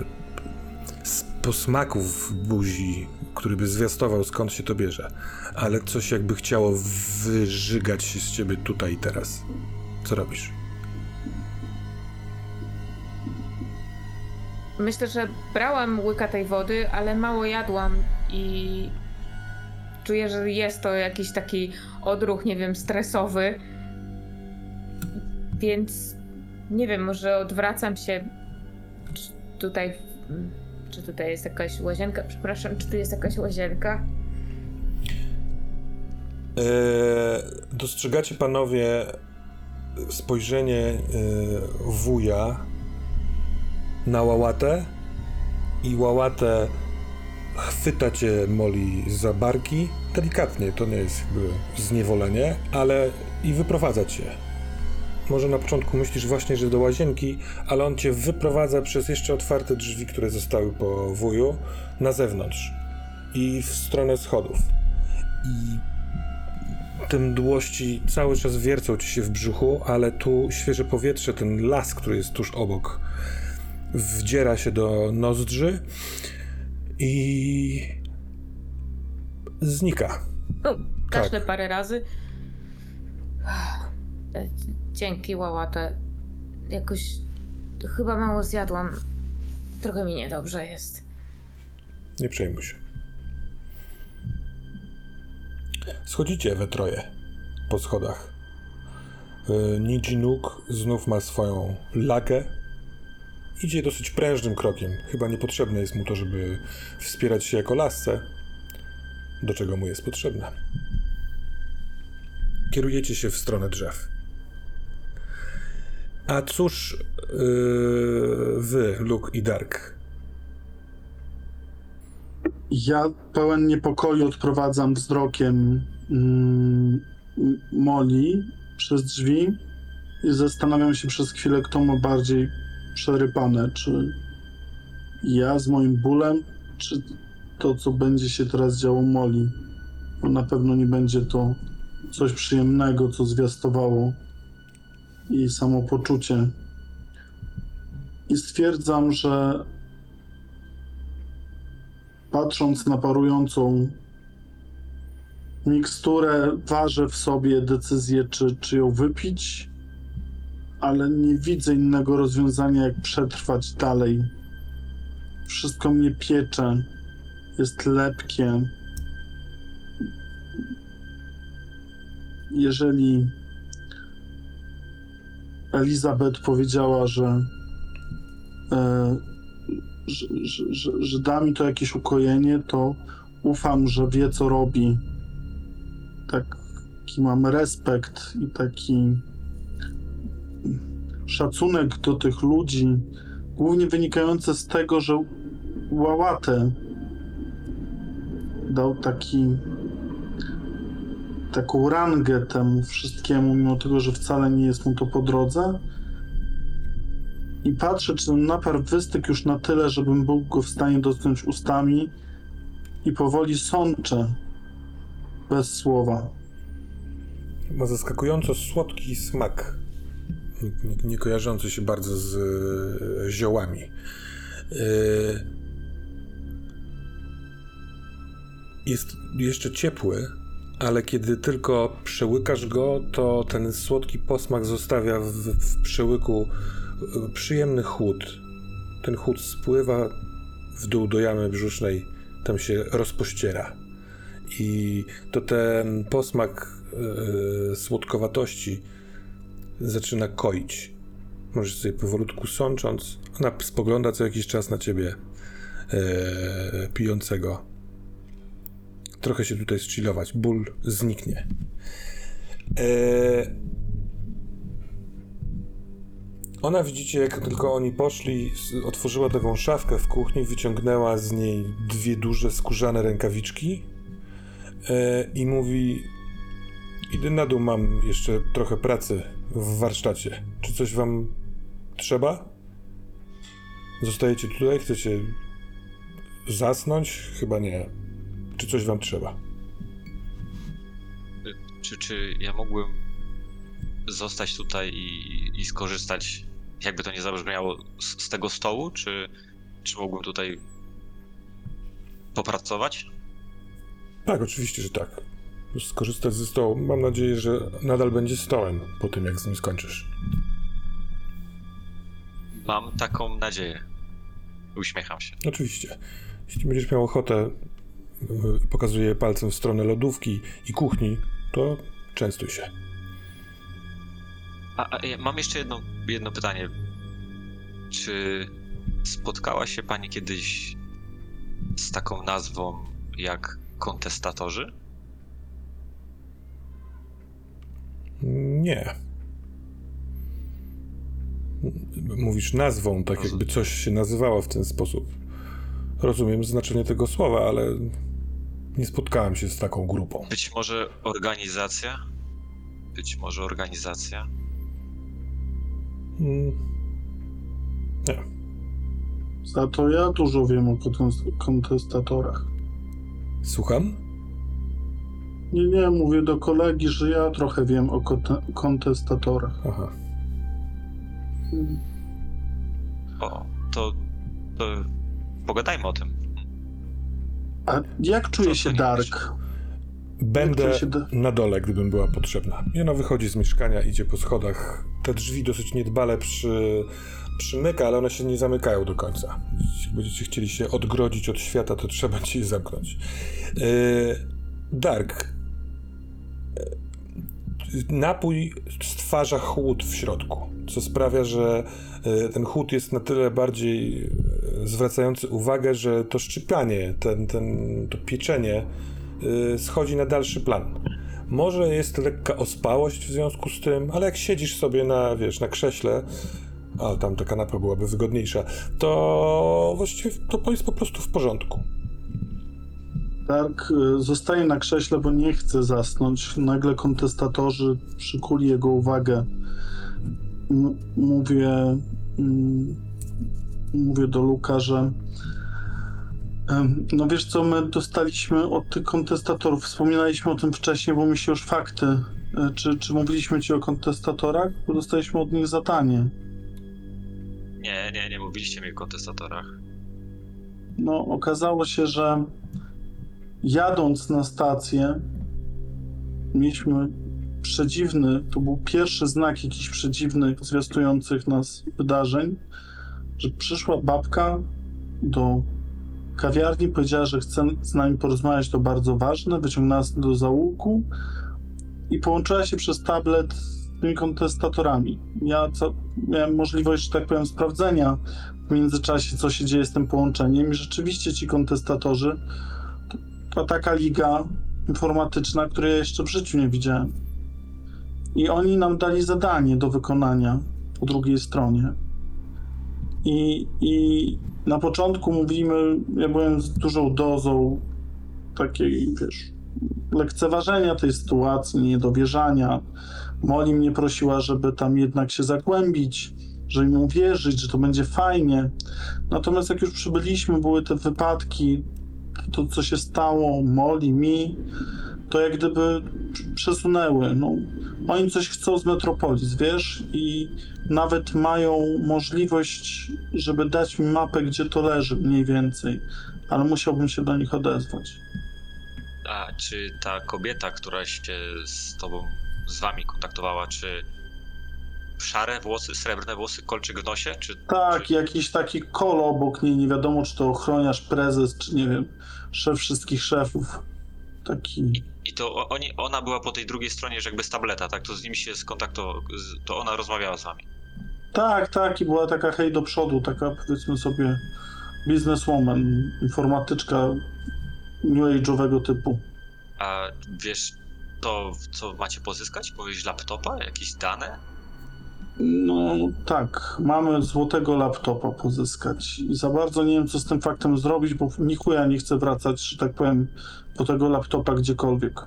posmaku w buzi, który by zwiastował, skąd się to bierze ale coś jakby chciało wyżygać się z ciebie tutaj i teraz. Co robisz?
Myślę, że brałam łyka tej wody, ale mało jadłam i czuję, że jest to jakiś taki odruch, nie wiem, stresowy. Więc nie wiem, może odwracam się. Tutaj. Czy tutaj jest jakaś łazienka? Przepraszam, czy tu jest jakaś łazienka?
Eee, dostrzegacie panowie spojrzenie e, wuja na łałatę i łałatę chwyta cię Molly za barki, delikatnie, to nie jest jakby zniewolenie, ale i wyprowadza cię. Może na początku myślisz właśnie, że do łazienki, ale on cię wyprowadza przez jeszcze otwarte drzwi, które zostały po wuju, na zewnątrz i w stronę schodów. I te mdłości cały czas wiercą ci się w brzuchu, ale tu świeże powietrze, ten las, który jest tuż obok, wdziera się do nozdrzy i znika.
O, kaszlę
Tak.
parę razy. E, Dzięki, łałatę. Jakoś chyba mało zjadłam. Trochę mi niedobrze jest.
Nie przejmuj się. Schodzicie we troje po schodach. Yy, Nijinuk znów ma swoją lakę. Idzie dosyć prężnym krokiem. Chyba niepotrzebne jest mu to, żeby wspierać się jako lasce. Do czego mu jest potrzebne. Kierujecie się w stronę drzew. A cóż yy, wy, Luke i Dark?
Ja pełen niepokoju odprowadzam wzrokiem mm, M- Molly przez drzwi i zastanawiam się przez chwilę, kto ma bardziej przerypane, czy ja z moim bólem, czy to, co będzie się teraz działo Molly. Bo na pewno nie będzie to coś przyjemnego, co zwiastowało jej samopoczucie. I stwierdzam, że patrząc na parującą miksturę, ważę w sobie decyzję, czy, czy ją wypić, ale nie widzę innego rozwiązania, jak przetrwać dalej. Wszystko mnie piecze, jest lepkie. Jeżeli Elizabeth powiedziała, że e, że, że, że, że da mi to jakieś ukojenie, to ufam, że wie, co robi. Taki mam respekt i taki szacunek do tych ludzi, głównie wynikający z tego, że Łałatę dał taki taką rangę temu wszystkiemu, mimo tego, że wcale nie jest mu to po drodze. I patrzę, czy ten napar wystygł już na tyle, żebym był go w stanie dotknąć ustami i powoli sączę bez słowa.
Ma zaskakująco słodki smak, nie, nie, nie kojarzący się bardzo z e, ziołami. E, jest jeszcze ciepły, ale kiedy tylko przełykasz go, to ten słodki posmak zostawia w, w przełyku e, przyjemny chłód. Ten chłód spływa w dół do jamy brzusznej tam się rozpościera. I to ten posmak e, słodkowatości zaczyna koić. Możesz sobie powolutku sącząc, ona spogląda co jakiś czas na ciebie e, pijącego. Trochę się tutaj zchillować. Ból zniknie. E, ona widzicie, jak tylko oni poszli, otworzyła taką szafkę w kuchni, wyciągnęła z niej dwie duże skórzane rękawiczki e, i mówi: Idę na dół, mam jeszcze trochę pracy w warsztacie. Czy coś wam trzeba? Zostajecie tutaj? Chcecie zasnąć? Chyba nie. Czy coś wam trzeba?
Czy, czy ja mógłbym zostać tutaj i, i skorzystać, jakby to nie zabrzmiało, z, z tego stołu? Czy, czy mógłbym tutaj popracować?
Tak, oczywiście, że tak. Skorzystać ze stołu. Mam nadzieję, że nadal będzie stołem po tym, jak z nim skończysz.
Mam taką nadzieję. Uśmiecham się.
Oczywiście. Jeśli będziesz miał ochotę, yy, pokazuję palcem w stronę lodówki i kuchni, to częstuj się.
A, a ja mam jeszcze jedno, jedno pytanie. Czy spotkała się pani kiedyś z taką nazwą jak kontestatorzy?
Nie. Mówisz nazwą, tak jakby coś się nazywało w ten sposób. Rozumiem znaczenie tego słowa, ale nie spotkałem się z taką grupą.
Być może organizacja? Być może organizacja?
Mm. Nie.
Za to ja dużo wiem o kontes- kontestatorach.
Słucham?
Nie, nie, mówię do kolegi, że ja trochę wiem o kontestatorach.
Aha.
O, to, to pogadajmy o tym.
A jak czuje się Dark?
Będę
się da-
na dole, gdybym była potrzebna. I ona wychodzi z mieszkania, idzie po schodach. Te drzwi dosyć niedbale przy, przymyka, ale one się nie zamykają do końca. Jeśli będziecie chcieli się odgrodzić od świata, to trzeba ci je zamknąć. Yy, Dark. Napój stwarza chłód w środku, co sprawia, że yy, ten chłód jest na tyle bardziej yy, zwracający uwagę, że to szczypianie, ten, ten, to pieczenie yy, schodzi na dalszy plan. Może jest lekka ospałość w związku z tym, ale jak siedzisz sobie na, wiesz, na krześle, a tam ta kanapa byłaby wygodniejsza, to właściwie to jest po prostu w porządku.
Dark y, zostaje na krześle, bo nie chce zasnąć. Nagle kontestatorzy przykuli jego uwagę. M- mówię, mm, mówię do Luka, że no wiesz co, my dostaliśmy od tych kontestatorów, wspominaliśmy o tym wcześniej, bo mi się już fakty, y, czy, czy mówiliśmy ci o kontestatorach? Bo dostaliśmy od nich zadanie.
Nie, nie, nie mówiliście mi o kontestatorach.
No, okazało się, że jadąc na stację, mieliśmy przedziwny, to był pierwszy znak jakiś przedziwnych, zwiastujących nas wydarzeń, że przyszła babka do kawiarni, powiedziała, że chce z nami porozmawiać, to bardzo ważne, wyciągnęła nas do zaułku i połączyła się przez tablet z tymi kontestatorami. Ja co, miałem możliwość, że tak powiem, sprawdzenia w międzyczasie, co się dzieje z tym połączeniem. I rzeczywiście ci kontestatorzy to taka liga informatyczna, której ja jeszcze w życiu nie widziałem. I oni nam dali zadanie do wykonania po drugiej stronie. I, i na początku mówimy, ja byłem z dużą dozą takiej, wiesz, lekceważenia tej sytuacji, niedowierzania. Moli mnie prosiła, żeby tam jednak się zagłębić, żeby mi uwierzyć, że to będzie fajnie. Natomiast jak już przybyliśmy, były te wypadki, to co się stało Moli, mi, to jak gdyby przesunęły. No, oni coś chcą z Metropolis, wiesz, i nawet mają możliwość, żeby dać mi mapę, gdzie to leży, mniej więcej, ale musiałbym się do nich odezwać.
A czy ta kobieta, która się z tobą, z wami kontaktowała, czy szare włosy, srebrne włosy, kolczyk w nosie? Czy,
Tak,
czy...
jakiś taki kolo obok niej, nie wiadomo czy to ochroniarz, prezes, czy nie wiem, szef wszystkich szefów. Taki.
I to oni, ona była po tej drugiej stronie, że jakby z tableta, tak? To z nim się skontaktował, to ona rozmawiała z wami.
Tak, tak, i była taka hej do przodu, taka powiedzmy sobie bizneswoman, informatyczka new age'owego typu.
A wiesz to, co macie pozyskać? Powiedz laptopa, jakieś dane?
No tak, mamy złotego laptopa pozyskać za bardzo nie wiem, co z tym faktem zrobić, bo nikuja nie chce wracać, że tak powiem, po tego laptopa gdziekolwiek.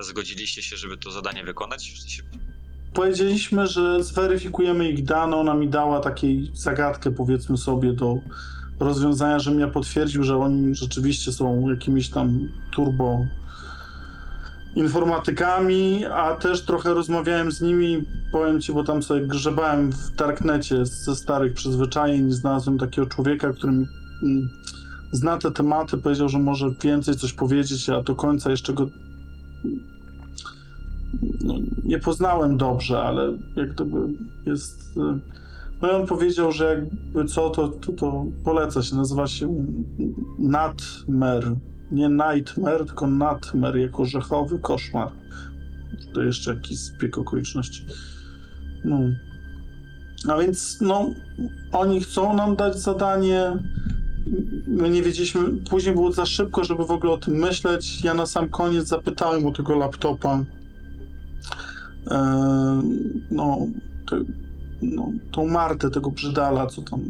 Zgodziliście się, żeby to zadanie wykonać?
Powiedzieliśmy, że zweryfikujemy ich dane, ona mi dała takiej zagadkę, powiedzmy sobie, do rozwiązania, żebym ja potwierdził, że oni rzeczywiście są jakimiś tam turbo informatykami, a też trochę rozmawiałem z nimi, powiem ci, bo tam sobie grzebałem w darknecie ze starych przyzwyczajeń i znalazłem takiego człowieka, który mi, mm, zna te tematy, powiedział, że może więcej coś powiedzieć, a do końca jeszcze go no, nie poznałem dobrze, ale jak gdyby jest. y, No i on powiedział, że jakby co, to, to, to poleca się, nazywa się Nightmare. Nie Nightmare, tylko Nightmare jako rzechowy koszmar. To jeszcze jakiś zbieg okoliczności. No. A więc, no, oni chcą nam dać zadanie. My nie wiedzieliśmy, później było za szybko, żeby w ogóle o tym myśleć. Ja na sam koniec zapytałem o tego laptopa. Eee, no, te, no, tą Martę, tego brzydala, co tam,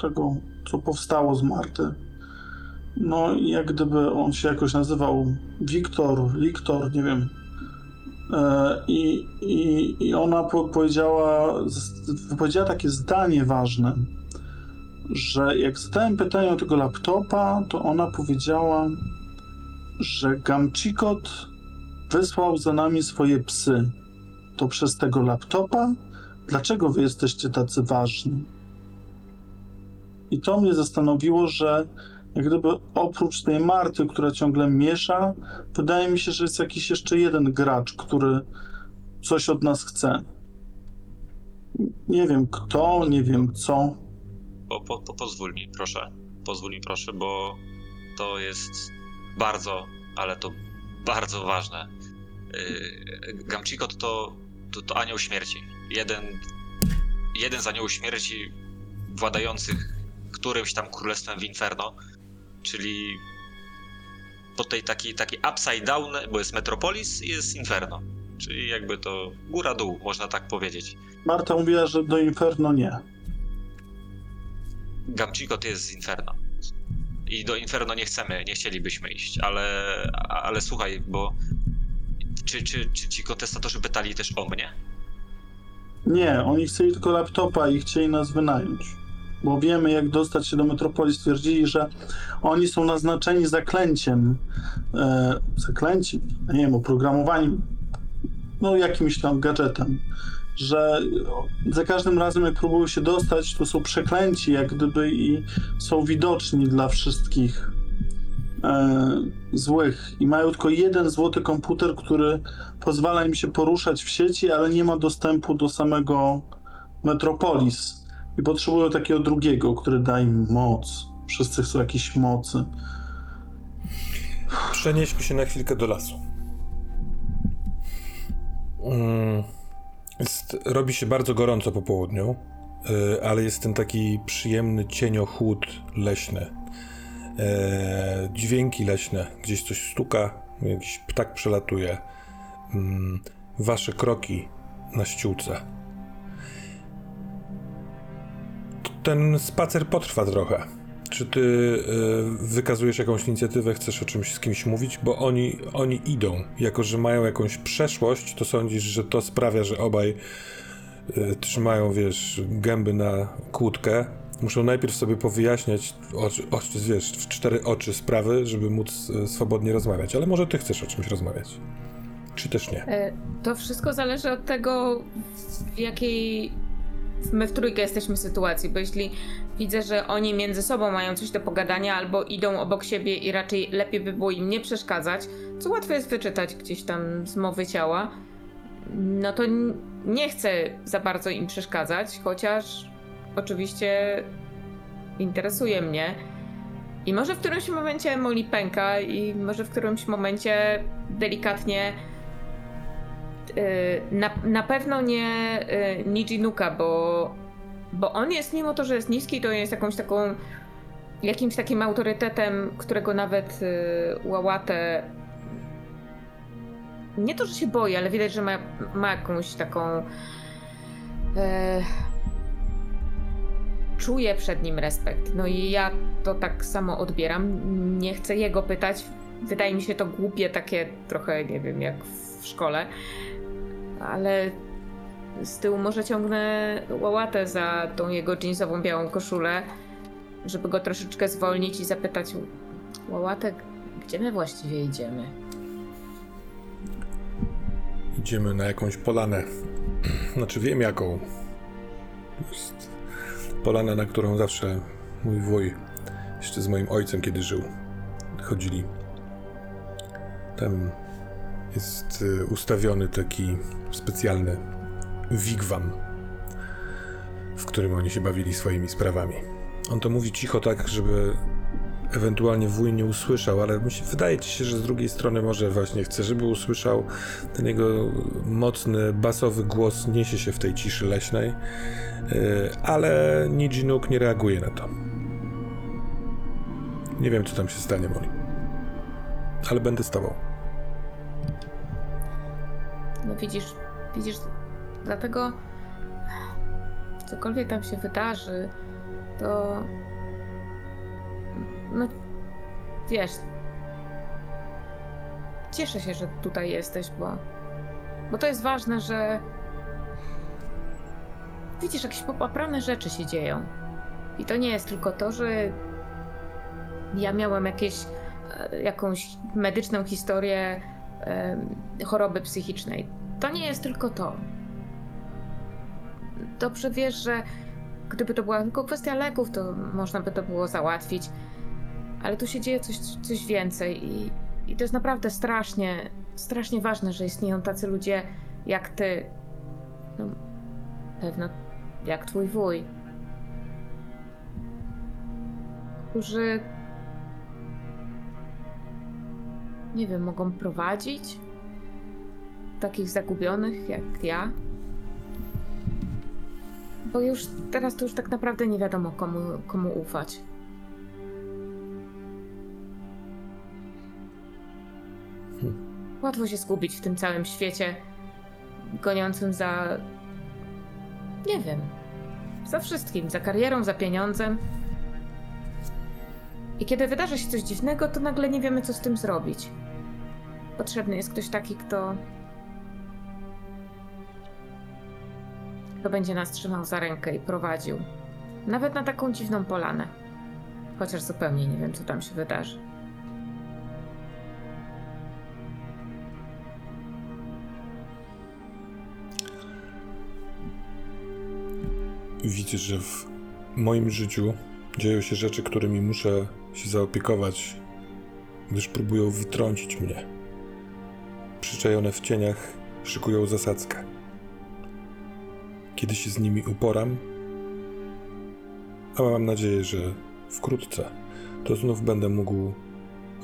tego, co powstało z Marty. No i jak gdyby on się jakoś nazywał Wiktor, Liktor, nie wiem. Eee, I, i, I ona po, powiedziała, wypowiedziała takie zdanie ważne, że jak zadałem pytanie o tego laptopa, to ona powiedziała, że Gamchikot wysłał za nami swoje psy. To przez tego laptopa? Dlaczego wy jesteście tacy ważni? I to mnie zastanowiło, że jak gdyby oprócz tej Marty, która ciągle miesza, wydaje mi się, że jest jakiś jeszcze jeden gracz, który coś od nas chce. Nie wiem kto, nie wiem co.
po, po, po, pozwól mi, proszę. Pozwól mi, proszę, bo to jest bardzo, ale to bardzo ważne. Yy, to, to, to anioł śmierci. Jeden, jeden z aniołów śmierci władających którymś tam królestwem w Inferno, czyli po tej takiej, takiej upside down, bo jest Metropolis i jest Inferno. Czyli jakby to góra-dół, można tak powiedzieć.
Marta mówiła, że do Inferno nie.
Gamchikot jest z Inferno. I do Inferno nie chcemy, nie chcielibyśmy iść, ale, ale słuchaj, bo czy, czy, czy ci kontestatorzy pytali też o mnie?
Nie, oni chcieli tylko laptopa i chcieli nas wynająć. Bo wiemy, jak dostać się do metropolii. Stwierdzili, że oni są naznaczeni zaklęciem. E, zaklęciem, nie wiem, oprogramowaniem, no jakimś tam gadżetem. Że za każdym razem, jak próbują się dostać, to są przeklęci, jak gdyby i są widoczni dla wszystkich e, złych. I mają tylko jeden złoty komputer, który pozwala im się poruszać w sieci, ale nie ma dostępu do samego Metropolis. I potrzebują takiego drugiego, który da im moc. Wszyscy chcą jakiejś mocy.
Przenieśmy się na chwilkę do lasu. Mm, Jest, robi się bardzo gorąco po południu, y, ale jest ten taki przyjemny cieniochłód leśny. E, dźwięki leśne, gdzieś coś stuka, jakiś ptak przelatuje. Mm, Wasze kroki na ściółce. Ten spacer potrwa trochę. Czy ty y, wykazujesz jakąś inicjatywę, chcesz o czymś z kimś mówić? Bo oni, oni idą. Jako, że mają jakąś przeszłość, to sądzisz, że to sprawia, że obaj y, trzymają, wiesz, gęby na kłódkę. Muszą najpierw sobie powyjaśniać, oczy, oczy, wiesz, w cztery oczy sprawy, żeby móc y, swobodnie rozmawiać. Ale może ty chcesz o czymś rozmawiać. Czy też nie?
E, To wszystko zależy od tego, w jakiej my w trójkę jesteśmy sytuacji, bo jeśli widzę, że oni między sobą mają coś do pogadania albo idą obok siebie i raczej lepiej by było im nie przeszkadzać, co łatwo jest wyczytać gdzieś tam z mowy ciała, no to nie chcę za bardzo im przeszkadzać, chociaż oczywiście interesuje mnie. I może w którymś momencie Molly pęka i może w którymś momencie delikatnie na, na pewno nie yy, Nijinuka, bo, bo on jest, mimo to, że jest niski, to jest jakąś taką jakimś takim autorytetem, którego nawet yy, Łałatę nie to, że się boi, ale widać, że ma, ma jakąś taką e, czuje przed nim respekt. No i ja to tak samo odbieram. Nie chcę jego pytać. Wydaje mi się to głupie, takie trochę, nie wiem, jak w szkole. Ale z tyłu może ciągnę łałatę za tą jego jeansową białą koszulę, żeby go troszeczkę zwolnić i zapytać Łałatek, gdzie my właściwie idziemy?
Idziemy na jakąś polanę. Znaczy wiem jaką. Jest polana, na którą zawsze mój wuj, jeszcze z moim ojcem, kiedy żył, chodzili. Tam jest y, ustawiony taki specjalny wigwam, w którym oni się bawili swoimi sprawami. On to mówi cicho tak, żeby ewentualnie wuj nie usłyszał, ale wydaje ci się, że z drugiej strony może właśnie chce, żeby usłyszał. Ten jego mocny, basowy głos niesie się w tej ciszy leśnej, yy, ale Nijinuk nie reaguje na to. Nie wiem, co tam się stanie, Molly. Ale będę z tobą.
No widzisz, widzisz, dlatego cokolwiek tam się wydarzy, to no wiesz, cieszę się, że tutaj jesteś, bo, bo to jest ważne, że widzisz, jakieś popaprane rzeczy się dzieją. I to nie jest tylko to, że ja miałem jakieś, e, jakąś medyczną historię choroby psychicznej. To nie jest tylko to. Dobrze wiesz, że gdyby to była tylko kwestia leków, to można by to było załatwić. Ale tu się dzieje coś, coś więcej i, i to jest naprawdę strasznie, strasznie ważne, że istnieją tacy ludzie jak ty. No, pewno jak twój wuj. Którzy nie wiem, mogą prowadzić takich zagubionych jak ja. Bo już teraz to już tak naprawdę nie wiadomo komu, komu ufać. Łatwo się zgubić w tym całym świecie goniącym za. Nie wiem. Za wszystkim. Za karierą, za pieniądzem. I kiedy wydarzy się coś dziwnego, to nagle nie wiemy, co z tym zrobić. Potrzebny jest ktoś taki, kto. Kto będzie nas trzymał za rękę i prowadził. Nawet na taką dziwną polanę. Chociaż zupełnie nie wiem, co tam się wydarzy.
Widzisz, że w moim życiu dzieją się rzeczy, którymi muszę się zaopiekować, gdyż próbują wytrącić mnie. Przyczajone w cieniach szykują zasadzkę. Kiedy się z nimi uporam, a mam nadzieję, że wkrótce, to znów będę mógł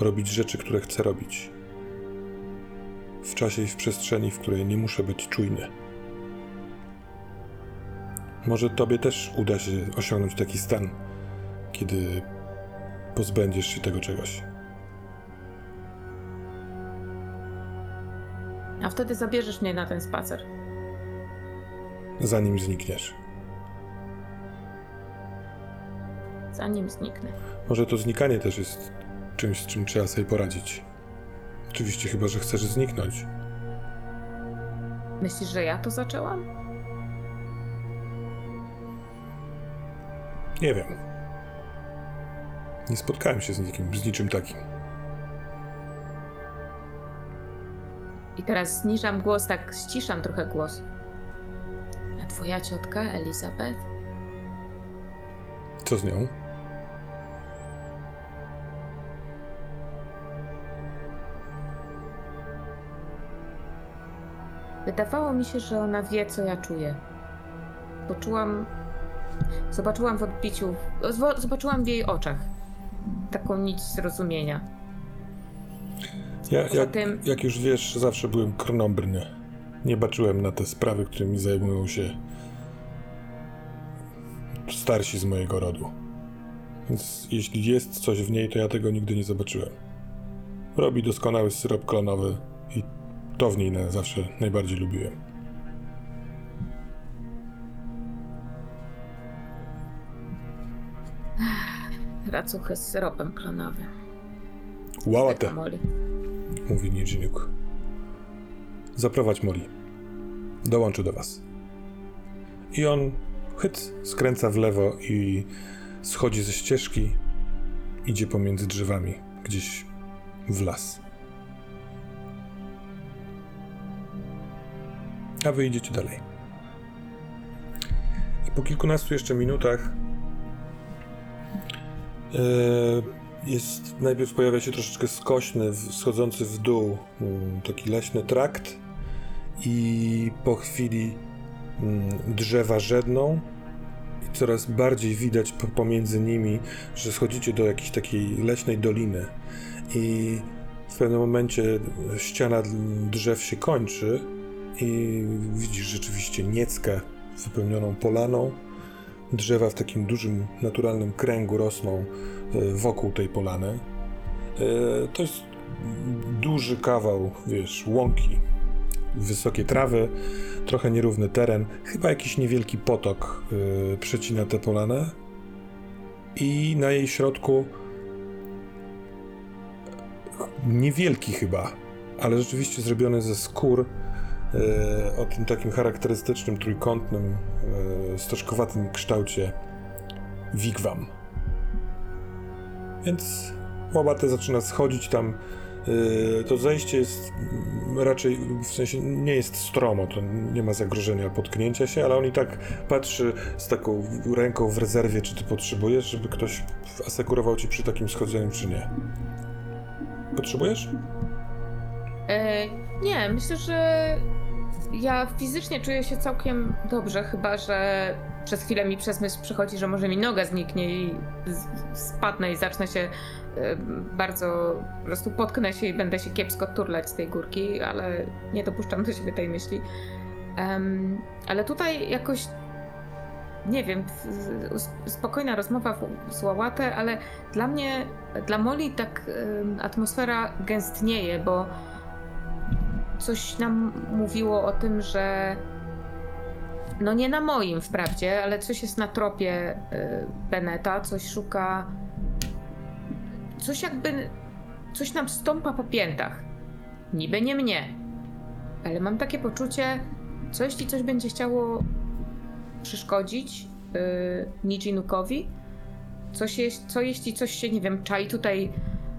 robić rzeczy, które chcę robić. W czasie i w przestrzeni, w której nie muszę być czujny. Może tobie też uda się osiągnąć taki stan, kiedy pozbędziesz się tego czegoś.
A wtedy zabierzesz mnie na ten spacer.
Zanim znikniesz.
Zanim zniknę.
Może to znikanie też jest czymś, z czym trzeba sobie poradzić. Oczywiście, chyba że chcesz zniknąć.
Myślisz, że ja to zaczęłam?
Nie wiem. Nie spotkałem się z nikim, z niczym takim.
I teraz zniżam głos, tak ściszam trochę głos. A twoja ciotka, Elizabeth?
Co z nią?
wydawało mi się, że ona wie, co ja czuję. Poczułam. Zobaczyłam w odbiciu. Zobaczyłam w jej oczach taką nić zrozumienia.
Ja, jak,
tym-
jak już wiesz, zawsze byłem krnąbrny. Nie baczyłem na te sprawy, którymi zajmują się starsi z mojego rodu. Więc jeśli jest coś w niej, to ja tego nigdy nie zobaczyłem. Robi doskonały syrop klonowy i to w niej zawsze najbardziej lubiłem.
Racuchy z syropem klonowym.
Łałatę, mówi Nijinuk. Zaprowadź Molly. Dołączę do was. I on chyt skręca w lewo i schodzi ze ścieżki, idzie pomiędzy drzewami, gdzieś w las. A wy idziecie dalej. I po kilkunastu jeszcze minutach jest, najpierw pojawia się troszeczkę skośny, schodzący w dół, mm, taki leśny trakt i po chwili mm, drzewa żedną i coraz bardziej widać po- pomiędzy nimi, że schodzicie do jakiejś takiej leśnej doliny i w pewnym momencie ściana drzew się kończy i widzisz rzeczywiście nieckę wypełnioną polaną. Drzewa w takim dużym, naturalnym kręgu rosną e, wokół tej polany. E, To jest duży kawał, wiesz, łąki, wysokie trawy, trochę nierówny teren, chyba jakiś niewielki potok e, przecina tę polanę i na jej środku niewielki chyba, ale rzeczywiście zrobiony ze skór o tym takim charakterystycznym, trójkątnym, stożkowatym kształcie wigwam. Więc łabate zaczyna schodzić tam. Yy, To zejście jest mm, raczej, w sensie nie jest stromo, to nie ma zagrożenia potknięcia się, ale on i tak patrzy z taką ręką w rezerwie, czy ty potrzebujesz, żeby ktoś asekurował ci przy takim schodzeniu, czy nie. Potrzebujesz?
E, nie, myślę, że ja fizycznie czuję się całkiem dobrze, chyba że przez chwilę mi przez myśl przychodzi, że może mi noga zniknie i spadnę i zacznę się bardzo, po prostu potknę się i będę się kiepsko turlać z tej górki, ale nie dopuszczam do siebie tej myśli. Em, ale tutaj jakoś nie wiem, spokojna rozmowa z Łałatę, ale dla mnie, dla Moli tak em, atmosfera gęstnieje, bo coś nam mówiło o tym, że no nie na moim wprawdzie, ale coś jest na tropie y, Beneta, coś szuka coś jakby coś nam stąpa po piętach. Niby nie mnie, ale mam takie poczucie, co jeśli coś będzie chciało przeszkodzić y, Nijinukowi? Coś jest, co jeśli coś się, nie wiem, czai tutaj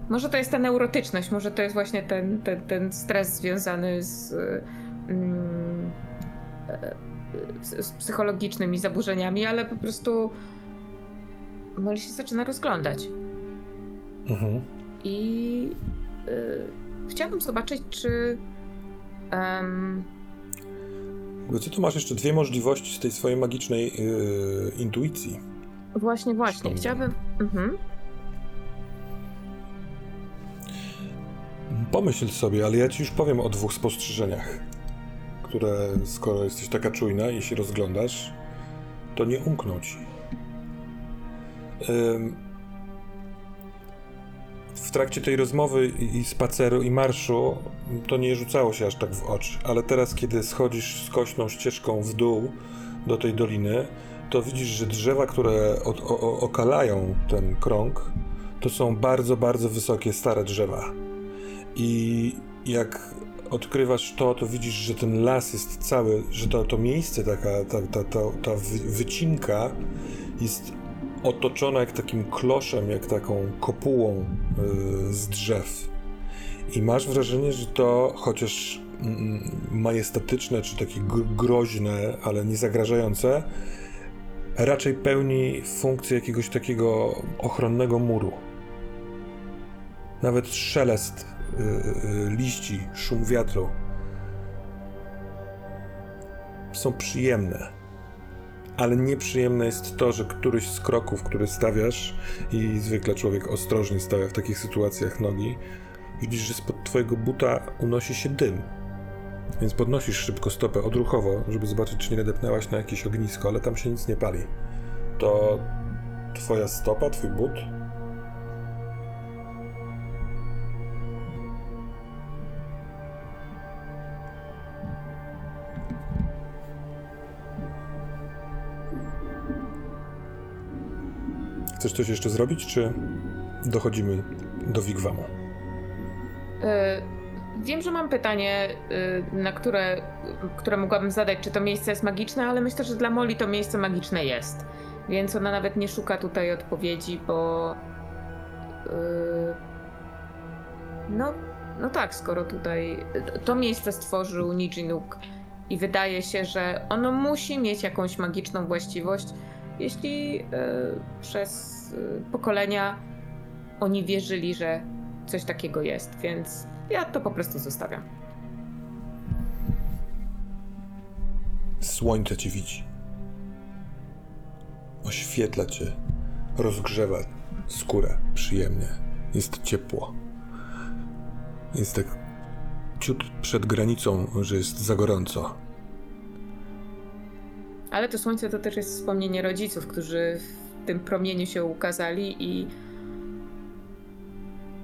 może to jest ta neurotyczność, może to jest właśnie ten, ten, ten stres związany z, mm, z, z psychologicznymi zaburzeniami, ale po prostu Molly się zaczyna rozglądać.
Mhm.
I y, chciałabym zobaczyć, czy.
Bo co tu masz jeszcze dwie możliwości z tej swojej magicznej yy, intuicji.
właśnie, właśnie. Chciałabym. Mhm.
Pomyśl sobie, ale ja ci już powiem o dwóch spostrzeżeniach, które skoro jesteś taka czujna i się rozglądasz, to nie umkną ci. W trakcie tej rozmowy i spaceru i marszu to nie rzucało się aż tak w oczy, ale teraz, kiedy schodzisz skośną ścieżką w dół do tej doliny, to widzisz, że drzewa, które okalają ten krąg, to są bardzo, bardzo wysokie, stare drzewa. I jak odkrywasz to, to widzisz, że ten las jest cały, że to, to miejsce, taka, ta, ta, ta, ta wy- wycinka jest otoczona jak takim kloszem, jak taką kopułą y, z drzew. I masz wrażenie, że to chociaż mm, majestatyczne, czy takie gr- groźne, ale nie zagrażające, raczej pełni funkcję jakiegoś takiego ochronnego muru. Nawet szelest liści, szum wiatru są przyjemne. Ale nieprzyjemne jest to, że któryś z kroków, który stawiasz, i zwykle człowiek ostrożnie stawia w takich sytuacjach nogi, widzisz, że spod twojego buta unosi się dym. Więc podnosisz szybko stopę odruchowo, żeby zobaczyć, czy nie nadepnęłaś na jakieś ognisko, ale tam się nic nie pali. To twoja stopa, twój but? Chcesz coś jeszcze zrobić, czy dochodzimy do Wigwamu?
Y, Wiem, że mam pytanie, y, na które, które mogłabym zadać, czy to miejsce jest magiczne, ale myślę, że dla Moli to miejsce magiczne jest. Więc ona nawet nie szuka tutaj odpowiedzi, bo. y, No, no tak, skoro tutaj to miejsce stworzył Nijinuk i wydaje się, że ono musi mieć jakąś magiczną właściwość, jeśli y, przez pokolenia oni wierzyli, że coś takiego jest, więc ja to po prostu zostawiam.
Słońce cię widzi. Oświetla cię, rozgrzewa skórę przyjemnie. Jest ciepło. Jest tak ciut przed granicą, że jest za gorąco.
Ale to słońce to też jest wspomnienie rodziców, którzy tym promieniu się ukazali i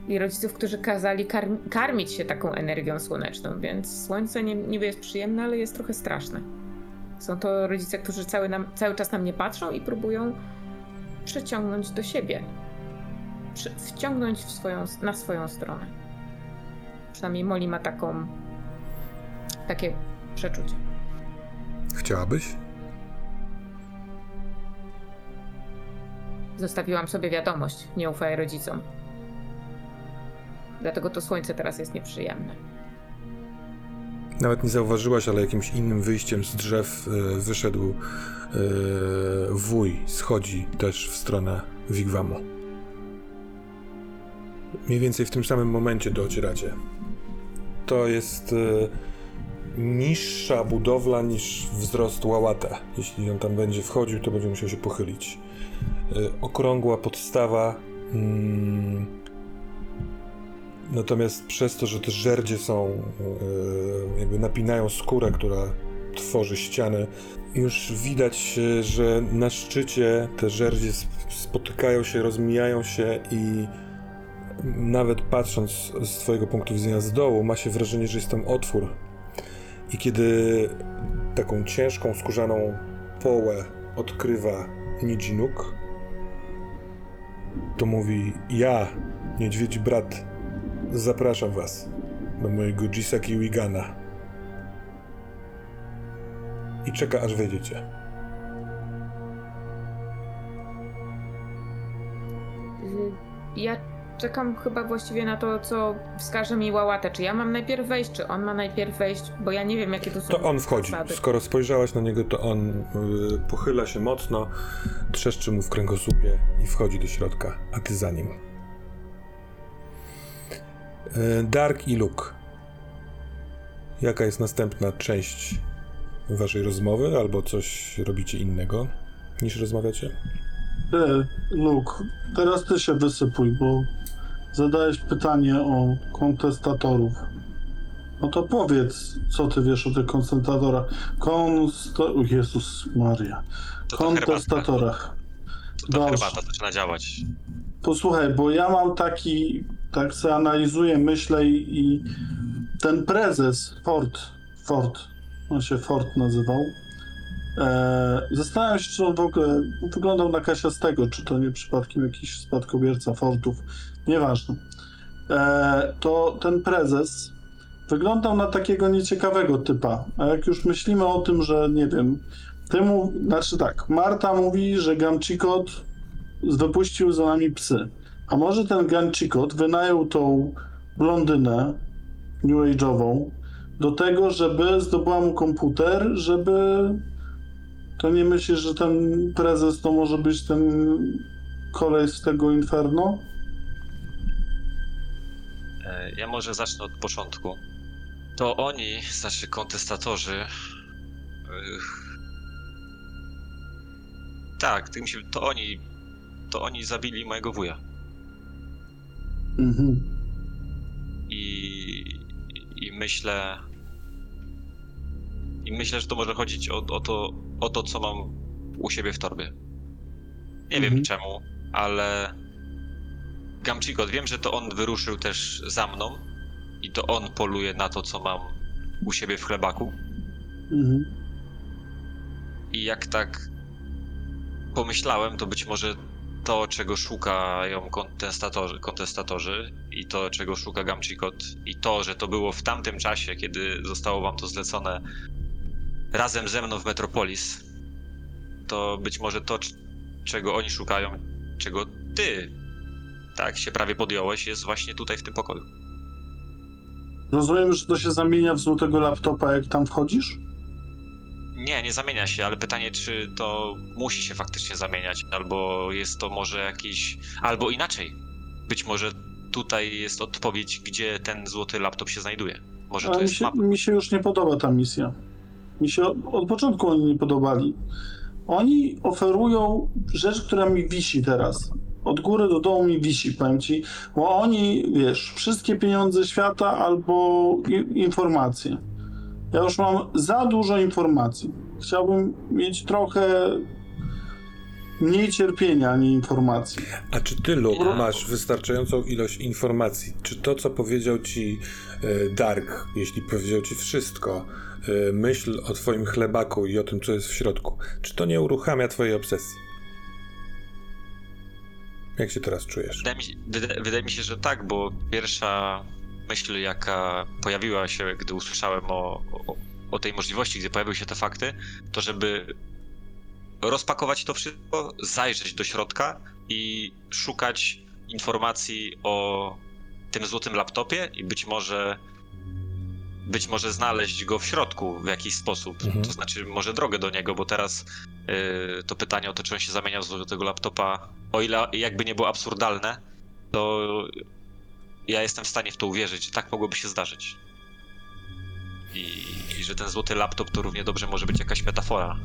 i rodziców, którzy kazali karm- karmić się taką energią słoneczną, więc słońce nie, niby jest przyjemne, ale jest trochę straszne. Są to rodzice, którzy cały, nam, cały czas na mnie patrzą i próbują przyciągnąć do siebie. Przy, wciągnąć swoją, na swoją stronę. Przynajmniej Molly ma taką takie przeczucie.
Chciałabyś?
Zostawiłam sobie wiadomość, nie ufaj rodzicom. Dlatego to słońce teraz jest nieprzyjemne.
Nawet nie zauważyłaś, ale jakimś innym wyjściem z drzew e, wyszedł e, wuj, schodzi też w stronę Wigwamu. Mniej więcej w tym samym momencie docieracie. To jest e, niższa budowla niż wzrost Łałata. Jeśli on tam będzie wchodził, to będzie musiał się pochylić. E, okrągła podstawa. Mm, Natomiast przez to, że te żerdzie są, e, jakby napinają skórę, która tworzy ściany, już widać, e, że na szczycie te żerdzie sp- spotykają się, rozmijają się i nawet patrząc z twojego punktu widzenia z dołu, ma się wrażenie, że jest tam otwór. I kiedy taką ciężką, skórzaną połę odkrywa Nijinuk, to mówi: Ja, niedźwiedzi brat, Zapraszam was do mojego Jisaki Wigana. I czeka aż wejdziecie.
Y, Ja czekam chyba właściwie na to, co wskaże mi Łałatę. Czy ja mam najpierw wejść, czy on ma najpierw wejść, bo ja nie wiem, jakie to są
To on wchodzi.
zasady.
Skoro spojrzałaś na niego, to on y, pochyla się mocno, trzeszczy mu w kręgosłupie i wchodzi do środka, a ty za nim. Y, Dark i Luke. Jaka jest następna część waszej rozmowy, albo coś robicie innego niż rozmawiacie?
Ty, Luke, teraz ty się wysypuj, bo zadałeś pytanie o kontestatorów. No to powiedz, co ty wiesz o tych kontestatorach. Konsta... o Jezus Maria.
To
Kontestatorach.
to
Dobrze.
herbata zaczyna działać.
Posłuchaj, bo ja mam taki, tak se analizuję, myślę i, i ten prezes Ford, Ford, on się Ford nazywał, e, zastanawiam się, czy on w ogóle wyglądał na kasiastego, czy to nie przypadkiem jakiś spadkobierca Fordów, nieważne. E, to ten prezes wyglądał na takiego nieciekawego typa, a jak już myślimy o tym, że nie wiem, temu, znaczy tak, Marta mówi, że Gamcikot wypuścił za nami psy. A może ten Ganchikot wynajął tą blondynę New Age'ową do tego, żeby zdobyła mu komputer, żeby... To nie myślisz, że ten prezes to może być ten kolej z tego Inferno?
E, Ja może zacznę od początku. To oni, znaczy kontestatorzy, Tak, tym się, to oni. To oni zabili mojego wuja.
Mhm.
I, i myślę. I myślę, że to może chodzić o, o, to, o to, co mam u siebie w torbie. Nie
Mhm.
wiem czemu, ale. Gamchikot, wiem, że to on wyruszył też za mną i to on poluje na to, co mam u siebie w chlebaku.
Mhm.
I jak tak pomyślałem, to być może to, czego szukają kontestatorzy, kontestatorzy i to, czego szuka Gamchikot i to, że to było w tamtym czasie, kiedy zostało wam to zlecone razem ze mną w Metropolis, to być może to, czego oni szukają, czego ty tak się prawie podjąłeś, jest właśnie tutaj w tym pokoju.
Rozumiem, że to się zamienia w złotego laptopa, jak tam wchodzisz?
Nie, nie zamienia się, ale pytanie, czy to musi się faktycznie zamieniać, albo jest to może jakiś. Albo inaczej. Być może tutaj jest odpowiedź, gdzie ten złoty laptop się znajduje. Może
Ale
to
mi
jest
się,
mapa.
mi się już nie podoba ta misja. Mi się od, początku oni nie podobali. Oni oferują rzecz, która mi wisi teraz. Od góry do dołu mi wisi, powiem ci. Bo oni, wiesz, wszystkie pieniądze świata albo i, informacje. Ja już mam za dużo informacji. Chciałbym mieć trochę mniej cierpienia, a nie informacji.
A czy ty, Luke, masz wystarczającą ilość informacji? Czy to, co powiedział ci e, Dark, jeśli powiedział ci wszystko, myśl o twoim chlebaku i o tym, co jest w środku, czy to nie uruchamia twojej obsesji? Jak się teraz czujesz?
Wydaje mi, się- wyda- wydaje mi się, że tak, bo pierwsza myśl, jaka pojawiła się, gdy usłyszałem o, o, o tej możliwości, gdy pojawiły się te fakty, to żeby rozpakować to wszystko, zajrzeć do środka i szukać informacji o tym złotym laptopie i być może być może znaleźć go w środku w jakiś sposób.
Mhm.
To znaczy może drogę do niego, bo teraz yy, to pytanie o to, czy on się zamieniał z złotego laptopa, o ile jakby nie było absurdalne, to ja jestem w stanie w to uwierzyć, że tak mogłoby się zdarzyć. I, I że ten złoty laptop to równie dobrze może być jakaś metafora.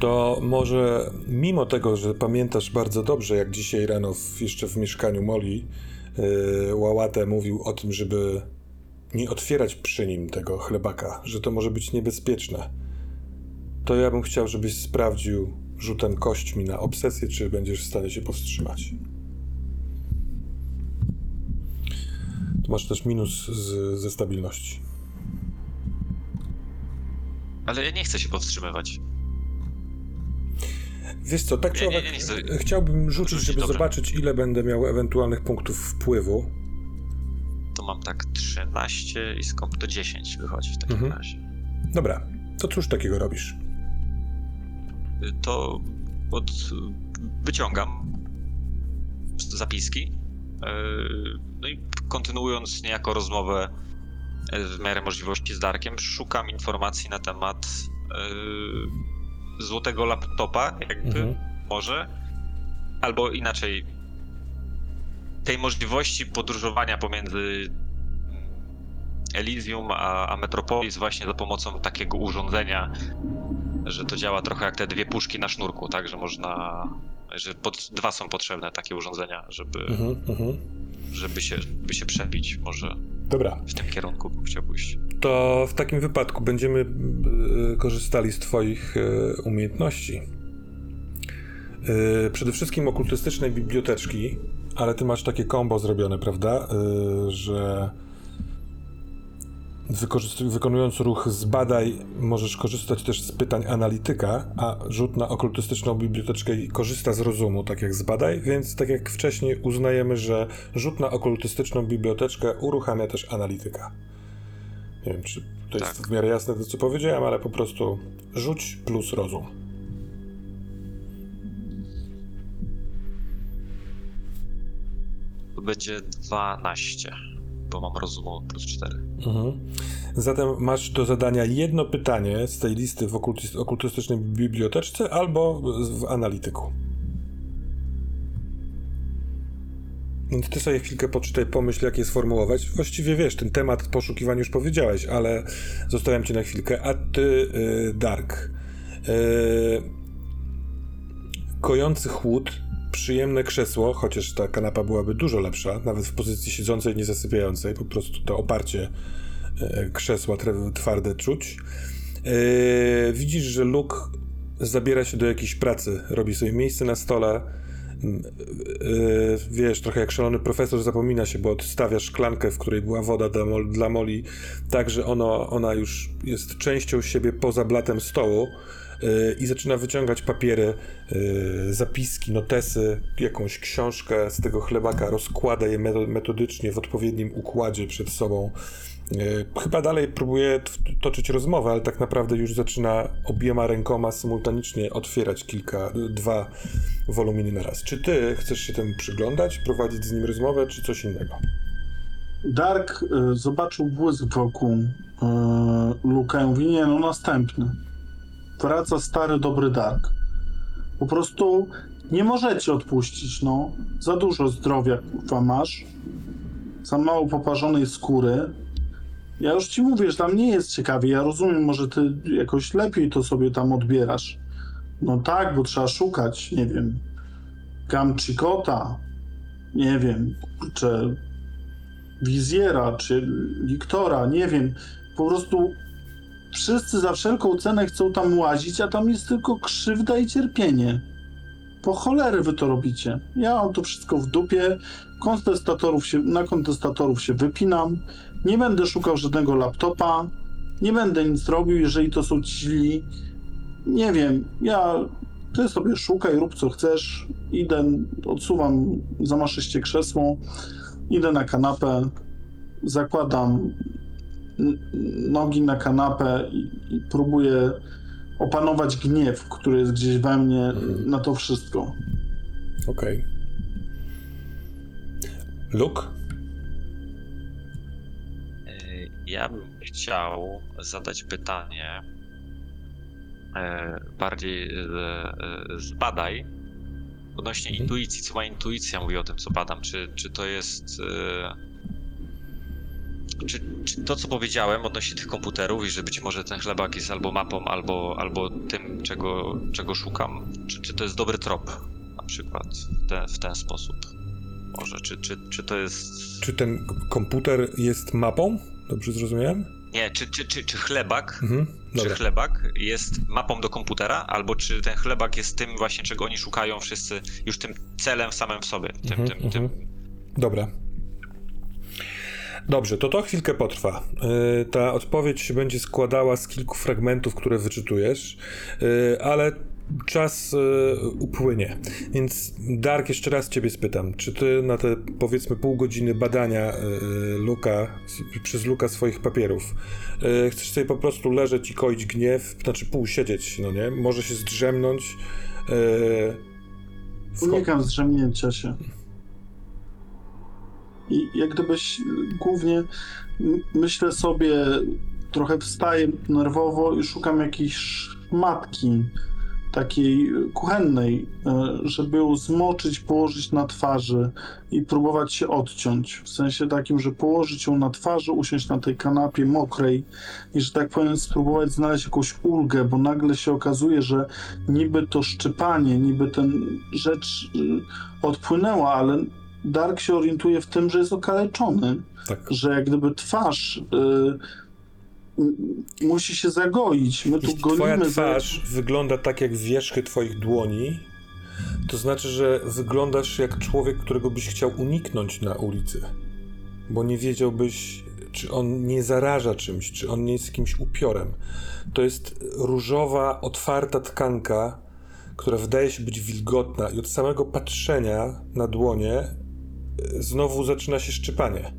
To może mimo tego, że pamiętasz bardzo dobrze, jak dzisiaj rano w, jeszcze w mieszkaniu Moli yy, Łałatę mówił o tym, żeby nie otwierać przy nim tego chlebaka, że to może być niebezpieczne, to ja bym chciał, żebyś sprawdził rzutem kośćmi na obsesję, czy będziesz w stanie się powstrzymać. Tu masz też minus z, ze stabilności.
Ale ja nie chcę się powstrzymywać.
Wiesz co, tak czy owak, chciałbym rzucić, żeby zobaczyć, ile będę miał ewentualnych punktów wpływu.
To mam tak 13 i skąd to 10 wychodzi w takim
Mhm.
razie.
Dobra, to cóż takiego robisz?
Y, To od, wyciągam zapiski. Yy, No i kontynuując niejako rozmowę yy, w miarę możliwości z Darkiem, szukam informacji na temat złotego laptopa, jakby
Mhm.
może, albo inaczej tej możliwości podróżowania pomiędzy Elysium a, a Metropolis właśnie za pomocą takiego urządzenia, że to działa trochę jak te dwie puszki na sznurku, tak, że można, że pod, dwa są potrzebne takie urządzenia, żeby,
Mhm, mhm.
żeby, się, by się przebić, może
Dobra,
w tym kierunku bym chciał pójść.
to w takim wypadku będziemy e, korzystali z Twoich e, umiejętności. E, przede wszystkim okultystycznej biblioteczki, ale Ty masz takie combo zrobione, prawda? E, że wykonując ruch zbadaj, możesz korzystać też z pytań analityka, a rzut na okultystyczną biblioteczkę korzysta z rozumu, tak jak zbadaj, więc tak jak wcześniej uznajemy, że rzut na okultystyczną biblioteczkę uruchamia też analityka. Nie wiem, czy to jest
Tak.
w miarę jasne to, co powiedziałem, ale po prostu rzuć plus rozum.
To będzie 12, bo mam rozumu plus 4.
Mhm. Zatem masz do zadania jedno pytanie z tej listy w okultys- okultystycznej biblioteczce albo w analityku. Więc ty sobie chwilkę poczytaj, pomyśl, jak je sformułować. Właściwie wiesz, ten temat poszukiwań już powiedziałeś, ale zostawiam cię na chwilkę. A ty, y, Dark, kojący chłód, przyjemne krzesło, chociaż ta kanapa byłaby dużo lepsza, nawet w pozycji siedzącej, nie zasypiającej, po prostu to oparcie e, krzesła twarde czuć. E, widzisz, że Luke zabiera się do jakiejś pracy, robi sobie miejsce na stole. E, wiesz, trochę jak szalony profesor zapomina się, bo odstawia szklankę, w której była woda dla, Mol- dla Moli, tak, że ono, ona już jest częścią siebie poza blatem stołu i zaczyna wyciągać papiery, yy, zapiski, notesy, jakąś książkę z tego chlebaka, rozkłada je meto- metodycznie w odpowiednim układzie przed sobą. Yy, Chyba dalej próbuje toczyć rozmowę, ale tak naprawdę już zaczyna obiema rękoma symultanicznie otwierać kilka, dwa woluminy na raz. Czy ty chcesz się temu przyglądać, prowadzić z nim rozmowę, czy coś innego?
Dark y, zobaczył błysk wokół y, Luka i mówi, nie no, następny. Wraca stary, dobry Dark. Po prostu nie możecie odpuścić, no. Za dużo zdrowia, kurwa, masz. Za mało poparzonej skóry. Ja już ci mówię, że tam nie jest ciekawie. Ja rozumiem, może ty jakoś lepiej to sobie tam odbierasz. No tak, bo trzeba szukać, nie wiem, Gamchikota, nie wiem, kurczę, Wizjera czy Liktora, nie wiem. Po prostu wszyscy za wszelką cenę chcą tam łazić, a tam jest tylko krzywda i cierpienie. Po cholery wy to robicie. Ja mam to wszystko w dupie. Kontestatorów się, na kontestatorów się wypinam. Nie będę szukał żadnego laptopa. Nie będę nic robił, jeżeli to są ci źli. Nie wiem, ja ty sobie szukaj, rób co chcesz. Idę, odsuwam zamaszyście krzesło. Idę na kanapę, zakładam nogi na kanapę i, i próbuję opanować gniew, który jest gdzieś we mnie na to wszystko.
Okej. Luke?
Y, Ja bym chciał zadać pytanie e, bardziej e, zbadaj odnośnie
Mhm.
intuicji. Co moja intuicja mówi o tym, co badam? Czy, czy to jest. Czy, czy to, co powiedziałem odnośnie tych komputerów i że być może ten chlebak jest albo mapą, albo, albo tym, czego, czego szukam, czy, czy to jest dobry trop na przykład w ten, w ten sposób? Może, czy, czy, czy to jest.
Czy ten komputer jest mapą? Dobrze zrozumiałem?
Nie, czy, czy, czy, czy chlebak
Mhm.
Czy chlebak jest mapą do komputera, albo czy ten chlebak jest tym właśnie, czego oni szukają wszyscy, już tym celem samym w sobie, tym,
Mhm,
tym, tym.
mhm. Dobra. Dobrze, to to chwilkę potrwa. Yy, ta odpowiedź się będzie składała z kilku fragmentów, które wyczytujesz, yy, ale czas yy, upłynie. Więc Dark, jeszcze raz ciebie spytam, czy ty na te powiedzmy pół godziny badania Luka, przez Luka swoich papierów, chcesz sobie po prostu leżeć i koić gniew, znaczy pół siedzieć, no nie? Może się zdrzemnąć.
Unikam zdrzemnięcia się. I jak gdybyś głównie m- myślę sobie, trochę wstaję nerwowo i szukam jakiejś szmatki takiej kuchennej, e, żeby ją zmoczyć, położyć na twarzy i próbować się odciąć. W sensie takim, że położyć ją na twarzy, usiąść na tej kanapie mokrej i, że tak powiem, spróbować znaleźć jakąś ulgę, bo nagle się okazuje, że niby to szczypanie, niby ten rzecz y, odpłynęła, ale Dark się orientuje w tym, że jest okaleczony,
tak.
że jak gdyby twarz y, musi się zagoić. My tu
Jeśli
golimy
twoja
za-
twarz wygląda tak jak wierzchy twoich dłoni, to znaczy, że wyglądasz jak człowiek, którego byś chciał uniknąć na ulicy. Bo nie wiedziałbyś, czy on nie zaraża czymś, czy on nie jest jakimś upiorem. To jest różowa, otwarta tkanka, która wydaje się być wilgotna i od samego patrzenia na dłonie znowu zaczyna się szczypanie.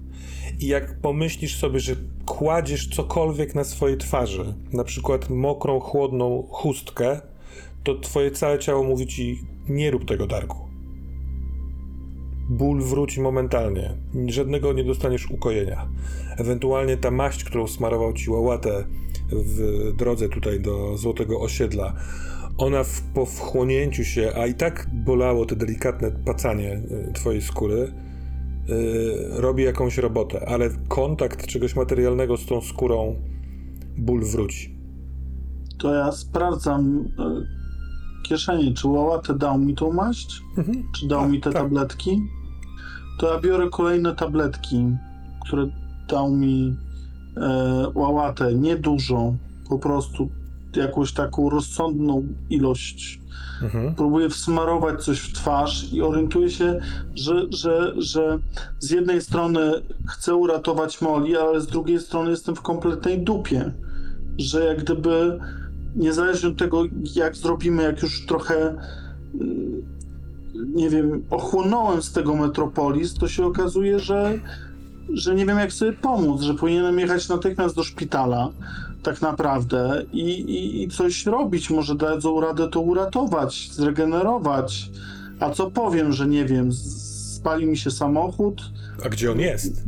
I jak pomyślisz sobie, że kładziesz cokolwiek na swojej twarzy, na przykład mokrą, chłodną chustkę, to twoje całe ciało mówi ci: nie rób tego, Darku. Ból wróci momentalnie. Żadnego nie dostaniesz ukojenia. Ewentualnie ta maść, którą smarował ci łałatę w drodze tutaj do Złotego Osiedla, ona w, po wchłonięciu się, a i tak bolało te delikatne pacanie y, twojej skóry, robi jakąś robotę, ale kontakt czegoś materialnego z tą skórą ból wróci.
to ja sprawdzam e, kieszenie, czy łałatę dał mi tą maść,
Mhm.
czy dał
Tak,
mi te
tak.
tabletki. To ja biorę kolejne tabletki, które dał mi e, łałatę, niedużą, po prostu jakąś taką rozsądną ilość
Mhm.
próbuję wsmarować coś w twarz i orientuję się, że, że, że z jednej strony chcę uratować Molly, ale z drugiej strony jestem w kompletnej dupie. Że jak gdyby, niezależnie od tego, jak zrobimy, jak już trochę, mm, nie wiem, ochłonąłem z tego Metropolis, to się okazuje, że, że nie wiem, jak sobie pomóc, że powinienem jechać natychmiast do szpitala tak naprawdę i, i, i coś robić. Może dadzą radę to uratować, zregenerować. A co powiem, że nie wiem, spali mi się samochód?
A gdzie on jest?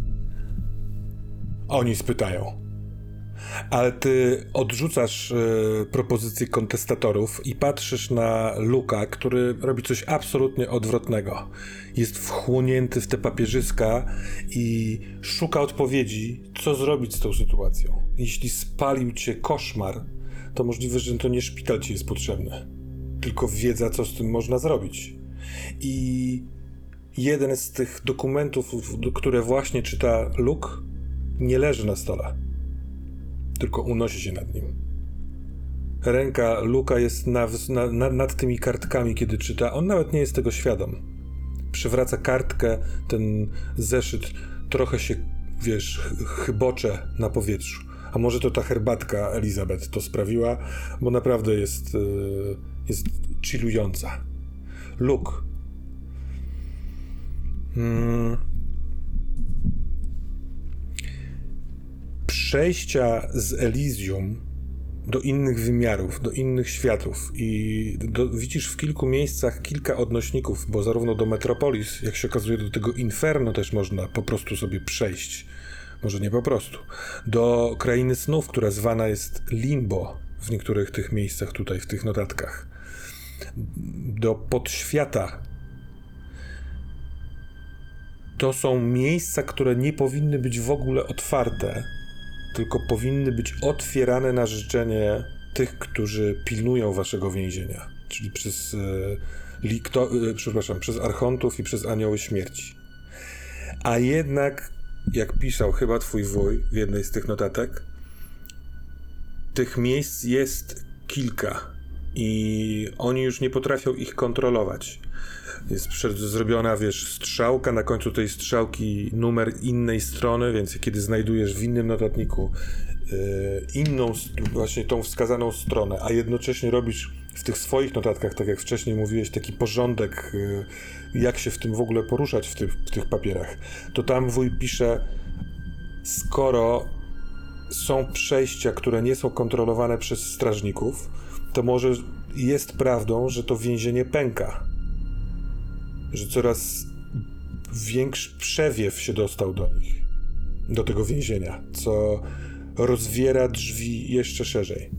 Oni spytają. Ale ty odrzucasz propozycje kontestatorów i patrzysz na Luka, który robi coś absolutnie odwrotnego. Jest wchłonięty w te papierzyska i szuka odpowiedzi, co zrobić z tą sytuacją. Jeśli spalił cię koszmar, to możliwe, że to nie szpital ci jest potrzebny, tylko wiedza, co z tym można zrobić. I jeden z tych dokumentów, które właśnie czyta Luke, nie leży na stole, tylko unosi się nad nim. Ręka Luka jest na, na, na, nad tymi kartkami, kiedy czyta. On nawet nie jest tego świadom. Przywraca kartkę, ten zeszyt trochę się, wiesz, ch- chybocze na powietrzu. A może to ta herbatka Elizabeth to sprawiła, bo naprawdę jest, yy, jest chillująca. Luke, Mm. Przejścia z Elysium do innych wymiarów, do innych światów i do, widzisz w kilku miejscach kilka odnośników, bo zarówno do Metropolis, jak się okazuje, do tego Inferno też można po prostu sobie przejść. Może nie po prostu. Do Krainy Snów, która zwana jest Limbo w niektórych tych miejscach tutaj, w tych notatkach. Do Podświata, to są miejsca, które nie powinny być w ogóle otwarte, tylko powinny być otwierane na życzenie tych, którzy pilnują waszego więzienia, czyli przez, e, likto, e, przepraszam, przez archontów i przez anioły śmierci. A jednak, jak pisał chyba twój wuj w jednej z tych notatek, tych miejsc jest kilka i oni już nie potrafią ich kontrolować jest przed, zrobiona, wiesz, strzałka, na końcu tej strzałki numer innej strony, więc kiedy znajdujesz w innym notatniku yy, inną, właśnie tą wskazaną stronę, a jednocześnie robisz w tych swoich notatkach, tak jak wcześniej mówiłeś, taki porządek, yy, jak się w tym w ogóle poruszać w w tych papierach, to tam wuj pisze, skoro są przejścia, które nie są kontrolowane przez strażników, to może jest prawdą, że to więzienie pęka że coraz większy przewiew się dostał do nich, do tego więzienia, co rozwiera drzwi jeszcze szerzej.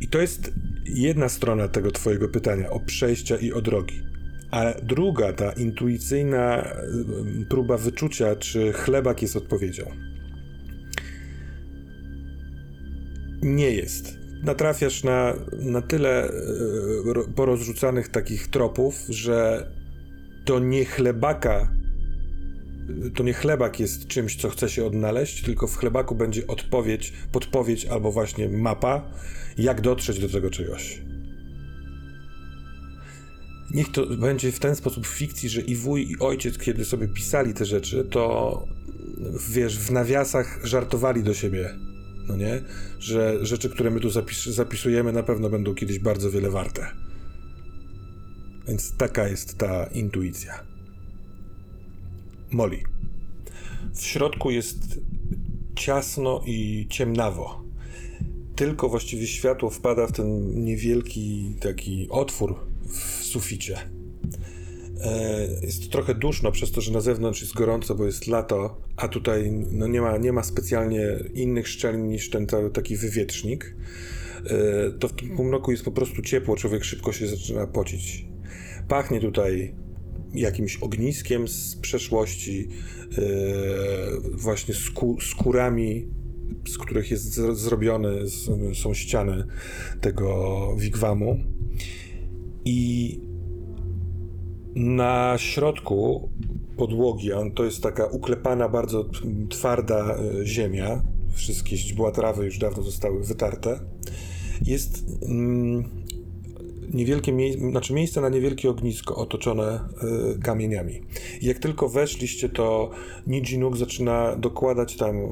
I to jest jedna strona tego Twojego pytania o przejścia i o drogi. A druga, ta intuicyjna próba wyczucia, czy chlebak jest odpowiedzią. Nie jest. Natrafiasz na, na tyle e, ro- porozrzucanych takich tropów, że to nie chlebaka, to nie chlebak jest czymś, co chce się odnaleźć, tylko w chlebaku będzie odpowiedź, podpowiedź albo właśnie mapa, jak dotrzeć do tego czegoś. Niech to będzie w ten sposób w fikcji, że i wuj, i ojciec, kiedy sobie pisali te rzeczy, to wiesz, w nawiasach żartowali do siebie no nie? Że rzeczy, które my tu zapis zapisujemy, na pewno będą kiedyś bardzo wiele warte. Więc taka jest ta intuicja. Molly. W środku jest ciasno i ciemnawo. Tylko właściwie światło wpada w ten niewielki taki otwór w suficie. E, Jest trochę duszno przez to, że na zewnątrz jest gorąco, bo jest lato, a tutaj no nie, ma, nie ma specjalnie innych szczelin niż ten cały taki wywietrznik. E, To w tym półmroku jest po prostu ciepło, człowiek szybko się zaczyna pocić. Pachnie tutaj jakimś ogniskiem z przeszłości, e, właśnie skó- skórami z których jest z- zrobiony, z, są ściany tego wigwamu. I na środku podłogi, on to jest taka uklepana, bardzo twarda e, ziemia. Wszystkie źdźbła trawy już dawno zostały wytarte. Jest mm, niewielkie mie- znaczy miejsce na niewielkie ognisko otoczone y, kamieniami. Jak tylko weszliście, to Nijinuk zaczyna dokładać tam y,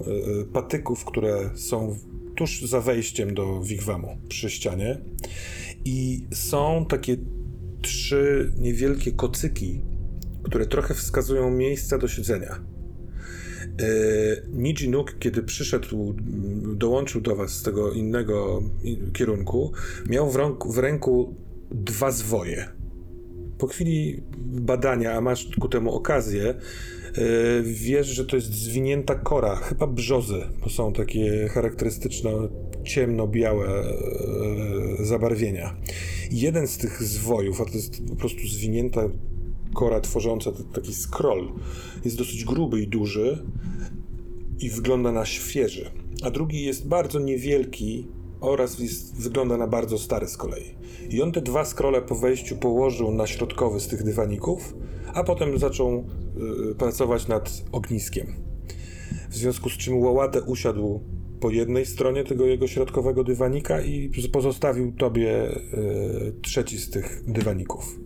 patyków, które są tuż za wejściem do wigwamu przy ścianie. I są takie trzy niewielkie kocyki, które trochę wskazują miejsca do siedzenia. Yy, Nijinuk, kiedy przyszedł, dołączył do was z tego innego kierunku, miał w, rąk, w ręku dwa zwoje. Po chwili badania, a masz ku temu okazję, yy, wiesz, że to jest zwinięta kora, chyba brzozy, bo są takie charakterystyczne ciemno-białe yy, zabarwienia. Jeden z tych zwojów, a to jest po prostu zwinięta kora tworząca taki scroll, jest dosyć gruby i duży i wygląda na świeży, a drugi jest bardzo niewielki oraz jest, wygląda na bardzo stary z kolei. I on te dwa scrolle po wejściu położył na środkowy z tych dywaników, a potem zaczął y, pracować nad ogniskiem. W związku z czym Łałatę usiadł po jednej stronie tego jego środkowego dywanika i pozostawił tobie y, trzeci z tych dywaników.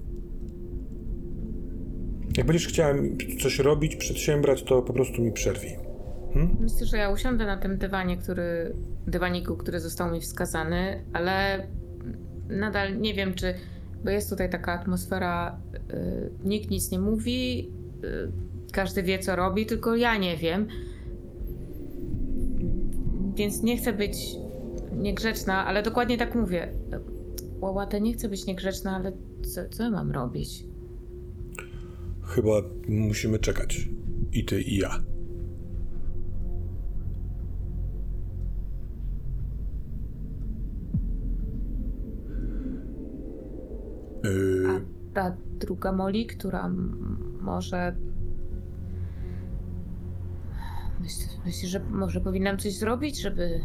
Jak będziesz chciała coś robić, przedsiębrać, to po prostu mi przerwij.
Myślę, że ja usiądę na tym dywanie, który, dywaniku, który został mi wskazany, ale nadal nie wiem, czy. Bo jest tutaj taka atmosfera, y, nikt nic nie mówi, y, każdy wie, co robi, tylko ja nie wiem. Więc nie chcę być niegrzeczna, ale dokładnie tak mówię. Łałatę, nie chcę być niegrzeczna, ale co, co ja mam robić?
Chyba musimy czekać. I ty, i ja.
A ta druga Moli, która może. Myśl- Myślisz, że może powinnam coś zrobić, żeby.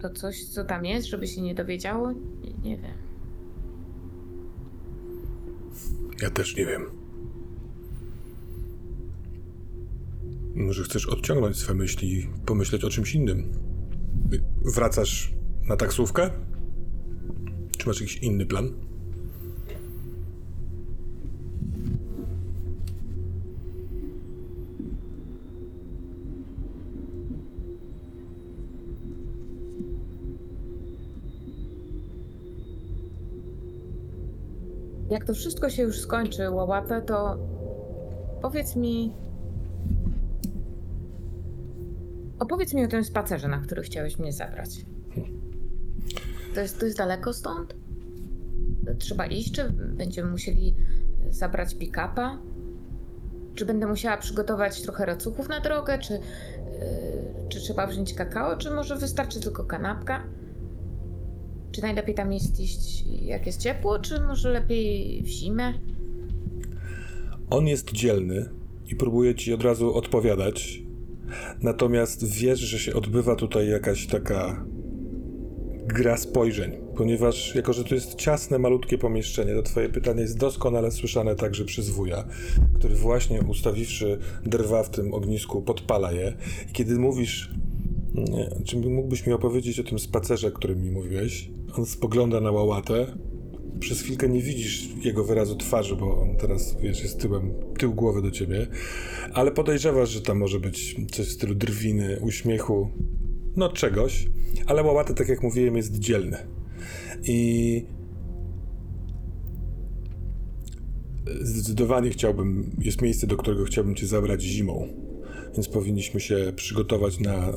To coś, co tam jest, żeby się nie dowiedziało? Nie, nie wiem.
ja też nie wiem. Może chcesz odciągnąć swe myśli pomyśleć o czymś innym? Wracasz na taksówkę? Czy masz jakiś inny plan?
Jak to wszystko się już skończy, Łałatę, to powiedz mi. Opowiedz mi o tym spacerze, na który chciałeś mnie zabrać. To jest, jest daleko stąd? Trzeba iść, czy będziemy musieli zabrać pick-upa? Czy będę musiała przygotować trochę racuchów na drogę? Czy, yy, czy trzeba wziąć kakao? Czy może wystarczy tylko kanapka? Czy najlepiej tam jest iść, jak jest ciepło, czy może lepiej w zimę?
On jest dzielny i próbuje ci od razu odpowiadać. Natomiast wiesz, że się odbywa tutaj jakaś taka gra spojrzeń, ponieważ jako, że to jest ciasne, malutkie pomieszczenie, to twoje pytanie jest doskonale słyszane także przez wuja, który właśnie ustawiwszy drwa w tym ognisku, podpala je. I kiedy mówisz, nie, czy mógłbyś mi opowiedzieć o tym spacerze, którym mi mówiłeś? On spogląda na łałatę, przez chwilkę nie widzisz jego wyrazu twarzy, bo on teraz, wiesz, jest tyłem, tył głowy do ciebie, ale podejrzewasz, że tam może być coś w stylu drwiny, uśmiechu, no czegoś, ale Łałata, tak jak mówiłem, jest dzielny. I zdecydowanie chciałbym, jest miejsce, do którego chciałbym cię zabrać zimą, więc powinniśmy się przygotować na e,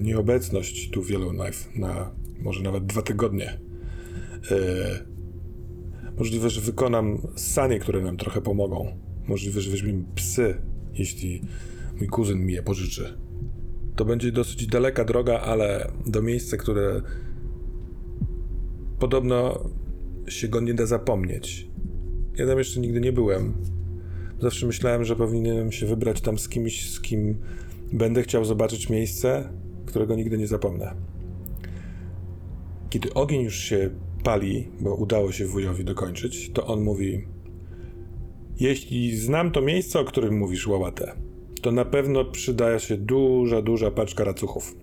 nieobecność tu w Yellowknife, na może nawet dwa tygodnie. E, Możliwe, że wykonam sanie, które nam trochę pomogą. Możliwe, że weźmiemy psy, jeśli mój kuzyn mi je pożyczy. To będzie dosyć daleka droga, ale do miejsca, które podobno się go nie da zapomnieć. Ja tam jeszcze nigdy nie byłem. Zawsze myślałem, że powinienem się wybrać tam z kimś, z kim będę chciał zobaczyć miejsce, którego nigdy nie zapomnę. Kiedy ogień już się pali, bo udało się wujowi dokończyć, to on mówi: Jeśli znam to miejsce, o którym mówisz, łałatę, to na pewno przydaje się duża, duża paczka racuchów.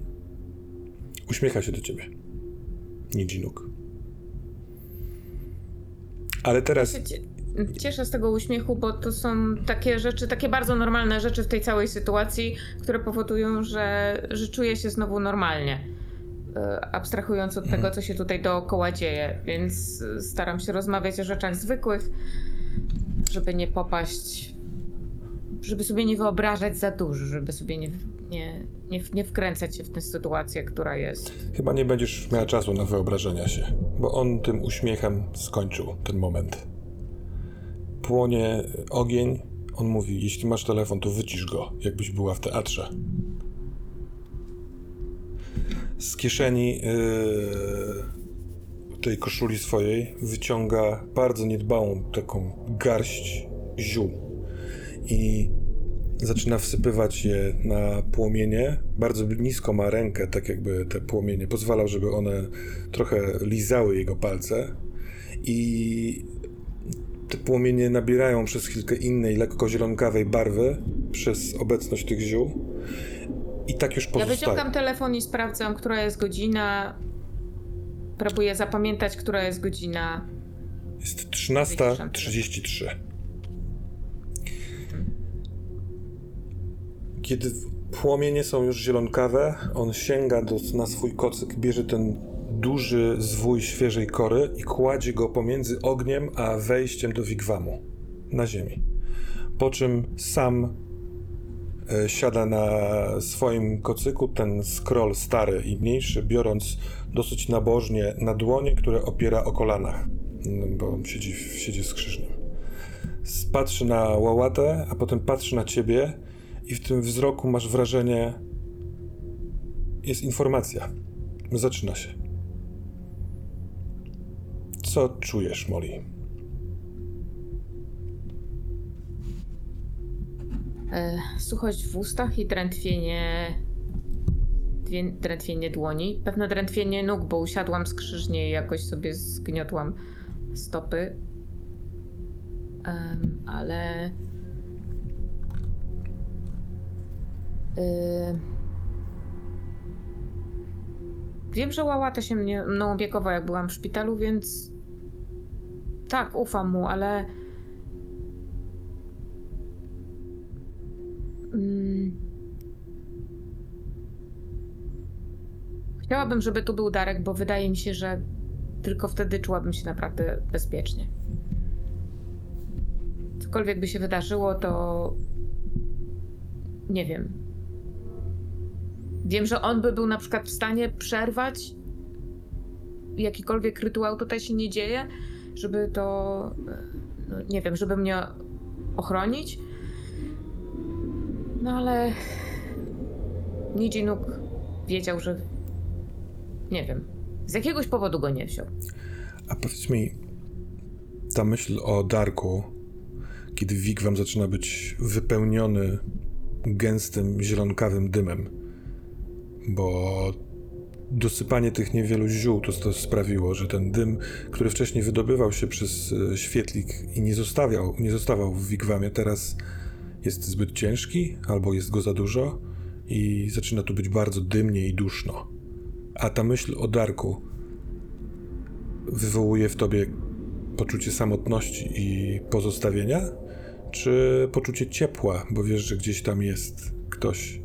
Uśmiecha się do ciebie. Nidzinuk. Ale teraz.
Cieszę z tego uśmiechu, bo to są takie rzeczy, takie bardzo normalne rzeczy w tej całej sytuacji, które powodują, że, że czuję się znowu normalnie. E, Abstrahując od tego, co się tutaj dookoła dzieje, więc staram się rozmawiać o rzeczach zwykłych, żeby nie popaść, żeby sobie nie wyobrażać za dużo, żeby sobie nie, nie, nie, nie wkręcać się w tę sytuację, która jest.
Chyba nie będziesz miała czasu na wyobrażenia się, bo on tym uśmiechem skończył ten moment. Płonie ogień. On mówi: Jeśli masz telefon, to wycisz go, jakbyś była w teatrze. Z kieszeni yy, tej koszuli swojej wyciąga bardzo niedbałą taką garść ziół i zaczyna wsypywać je na płomienie. Bardzo nisko ma rękę, tak jakby te płomienie pozwalał, żeby one trochę lizały jego palce. I te płomienie nabierają przez chwilkę innej, lekko zielonkawej barwy przez obecność tych ziół. I tak już
Ja
pozostaje.
wyciągam telefon i sprawdzam, która jest godzina. Próbuję zapamiętać, która jest godzina.
Jest 13.33. Kiedy płomienie są już zielonkawe, on sięga do, na swój kocyk, bierze ten duży zwój świeżej kory i kładzie go pomiędzy ogniem a wejściem do wigwamu na ziemi. Po czym sam siada na swoim kocyku, ten scroll stary i mniejszy, biorąc dosyć nabożnie na dłonie, które opiera o kolanach, no, bo siedzi, siedzi z krzyżnym. Patrzy na łałatę, a potem patrzy na ciebie i w tym wzroku masz wrażenie, jest informacja. Zaczyna się. Co czujesz, Molly?
Suchość w ustach i drętwienie. Drętwienie dłoni. Pewne drętwienie nóg, bo usiadłam skrzyżnie i jakoś sobie zgniotłam stopy. Em, ale. Y, Wiem, że Łałata się mnie, mną opiekował, jak byłam w szpitalu, więc tak, ufam mu, ale Chciałabym, żeby tu był Darek, bo wydaje mi się, że tylko wtedy czułabym się naprawdę bezpiecznie. Cokolwiek by się wydarzyło, to nie wiem. Wiem, że on by był na przykład w stanie przerwać jakikolwiek rytuał tutaj się nie dzieje, żeby to, e, no, nie wiem, żeby mnie ochronić. No ale Nijinuk wiedział, że nie wiem, z jakiegoś powodu go nie wziął.
A powiedz mi, ta myśl o Darku, kiedy wigwam zaczyna być wypełniony gęstym, zielonkawym dymem, bo dosypanie tych niewielu ziół to, to sprawiło, że ten dym, który wcześniej wydobywał się przez e, świetlik i nie zostawiał, nie zostawał w wigwamie, teraz jest zbyt ciężki albo jest go za dużo i zaczyna tu być bardzo dymnie i duszno. A ta myśl o Darku wywołuje w tobie poczucie samotności i pozostawienia? Czy poczucie ciepła, bo wiesz, że gdzieś tam jest ktoś,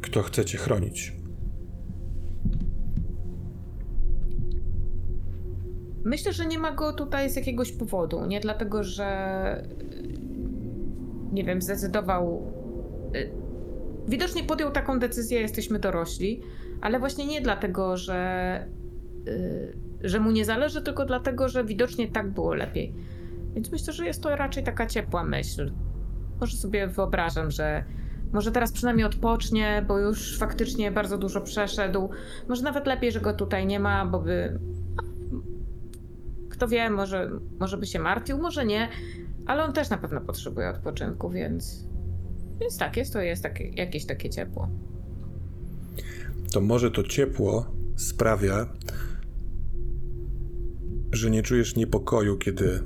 kto chce cię chronić?
Myślę, że nie ma go tutaj z jakiegoś powodu. Nie dlatego, że nie wiem, zdecydował. y, Widocznie podjął taką decyzję, jesteśmy dorośli, ale właśnie nie dlatego, że, y, że mu nie zależy, tylko dlatego, że widocznie tak było lepiej. Więc myślę, że jest to raczej taka ciepła myśl. Może sobie wyobrażam, że może teraz przynajmniej odpocznie, bo już faktycznie bardzo dużo przeszedł. Może nawet lepiej, że go tutaj nie ma, bo by kto wie, może, może by się martwił, może nie, Ale on też na pewno potrzebuje odpoczynku, więc. Więc tak, jest to jest takie, jakieś takie ciepło.
To może to ciepło sprawia, że nie czujesz niepokoju, kiedy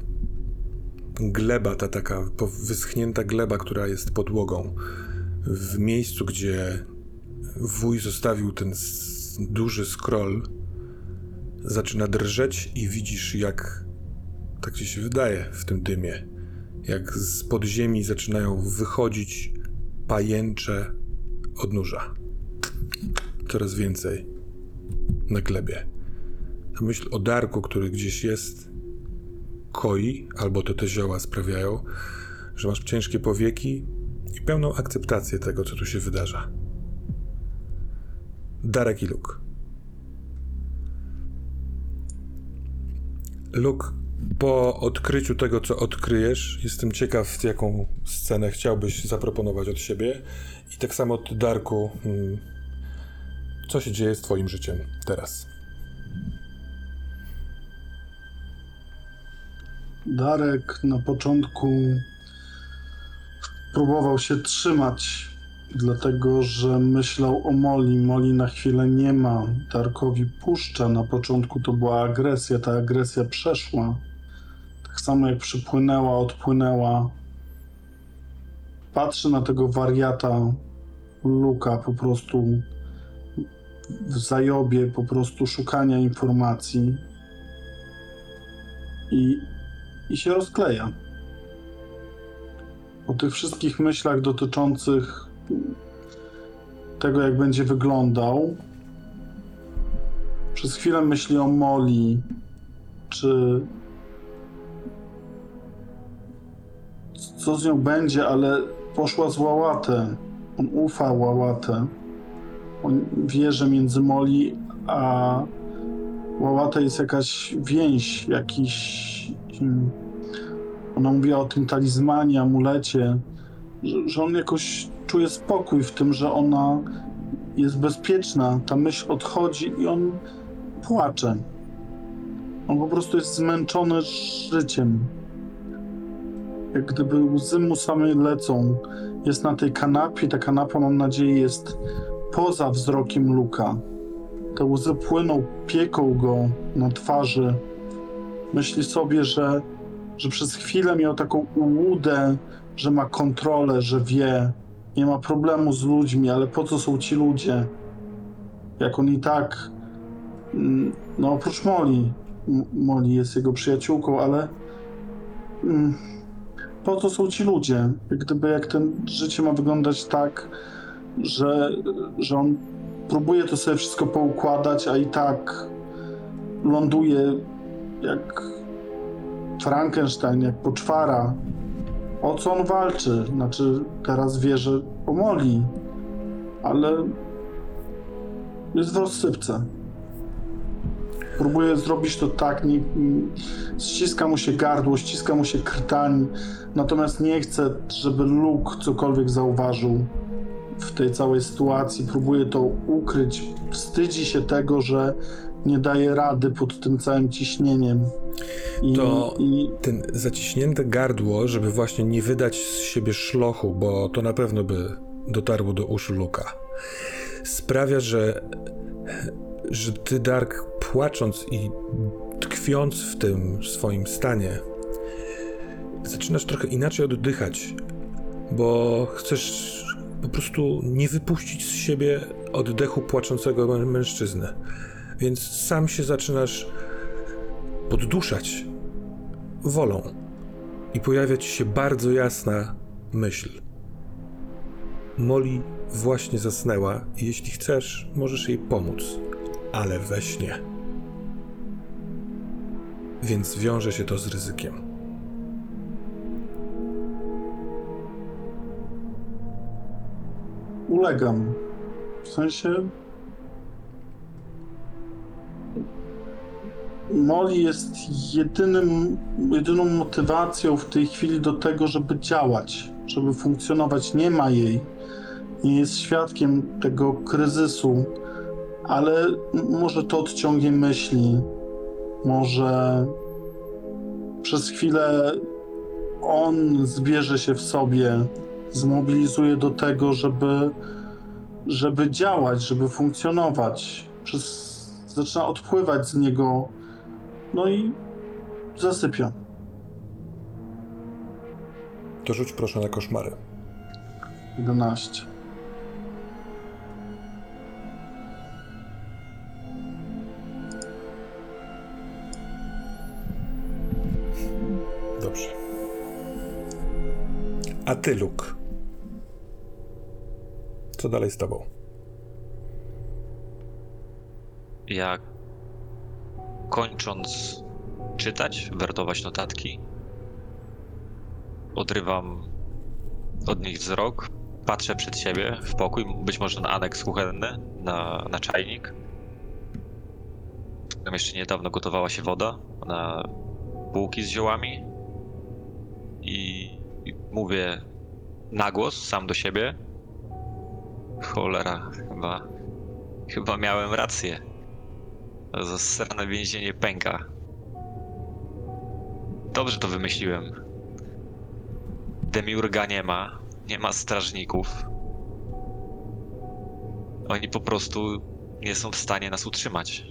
gleba, ta taka wyschnięta gleba, która jest podłogą, w miejscu, gdzie wuj zostawił ten duży scroll, zaczyna drżeć i widzisz, jak tak ci się wydaje w tym dymie, jak z podziemi zaczynają wychodzić pajęcze odnóża. Coraz więcej na glebie. Ta myśl o Darku, który gdzieś jest, koi, albo to te zioła sprawiają, że masz ciężkie powieki i pełną akceptację tego, co tu się wydarza. Darek i Luke. Luke, po odkryciu tego, co odkryjesz, jestem ciekaw, jaką scenę chciałbyś zaproponować od siebie. I tak samo od Darku, mm, co się dzieje z Twoim życiem teraz?
Darek na początku próbował się trzymać, dlatego że myślał o Moli. Moli na chwilę nie ma. Darkowi puszcza. Na początku to była agresja, ta agresja przeszła. Tak samo jak przypłynęła, odpłynęła. Patrzy na tego wariata Luka po prostu w zajobie po prostu szukania informacji i i się rozkleja. Po tych wszystkich myślach dotyczących tego, jak będzie wyglądał, przez chwilę myśli o Moli, czy co z nią będzie, ale poszła z Łałatę. On ufa Łałatę. On wie, że między Moli a Łałatę jest jakaś więź, jakiś. hmm, Ona mówiła o tym talizmanie, amulecie, że, że on jakoś czuje spokój w tym, że ona jest bezpieczna. Ta myśl odchodzi i on płacze. On po prostu jest zmęczony życiem. Jak gdyby łzy mu same lecą. Jest na tej kanapie. Ta kanapa, mam nadzieję, jest poza wzrokiem Luka. Te łzy płyną, pieką go na twarzy. Myśli sobie, że, że przez chwilę miał taką ułudę, że ma kontrolę, że wie, nie ma problemu z ludźmi, ale po co są ci ludzie? Jak on i tak, mm, no oprócz Moli, Moli jest jego przyjaciółką, ale mm, po co są ci ludzie? Gdyby jak ten życie ma wyglądać tak, że, że on próbuje to sobie wszystko poukładać, a i tak ląduje jak Frankenstein, jak poczwara. O co on walczy? Znaczy, teraz wie, że pomoli, ale jest w rozsypce. Próbuje zrobić to tak, nie, ściska mu się gardło, ściska mu się krtań, natomiast nie chce, żeby Luke cokolwiek zauważył w tej całej sytuacji, próbuje to ukryć, wstydzi się tego, że nie daje rady pod tym całym ciśnieniem. I,
To-
i
Ten zaciśnięte gardło, żeby właśnie nie wydać z siebie szlochu, bo to na pewno by dotarło do uszu Luka, sprawia, że, że ty, Dark, płacząc i tkwiąc w tym swoim stanie, zaczynasz trochę inaczej oddychać, bo chcesz po prostu nie wypuścić z siebie oddechu płaczącego mę- mężczyzny. Więc sam się zaczynasz podduszać wolą. I pojawia ci się bardzo jasna myśl. Molly właśnie zasnęła i jeśli chcesz, możesz jej pomóc, ale we śnie. Więc wiąże się to z ryzykiem.
ulegam. W sensie. Moli jest jedynym, jedyną motywacją w tej chwili do tego, żeby działać, żeby funkcjonować. Nie ma jej. Nie jest świadkiem tego kryzysu, ale może to odciągnie myśli. Może przez chwilę on zbierze się w sobie, zmobilizuje do tego, żeby, żeby działać, żeby funkcjonować. Przez, zaczyna odpływać z niego, no i zasypia.
To rzuć proszę na koszmary.
11.
A ty, Luke? Co dalej z tobą?
Ja kończąc czytać, wertować notatki, odrywam od nich wzrok, patrzę przed siebie w pokój, być może na aneks kuchenny, na, na czajnik. Tam jeszcze niedawno gotowała się woda, na bułki z ziołami i, mówię na głos, sam do siebie. Cholera, chyba, chyba miałem rację. Zasrane więzienie pęka. Dobrze to wymyśliłem. Demiurga nie ma, nie ma strażników. Oni po prostu nie są w stanie nas utrzymać.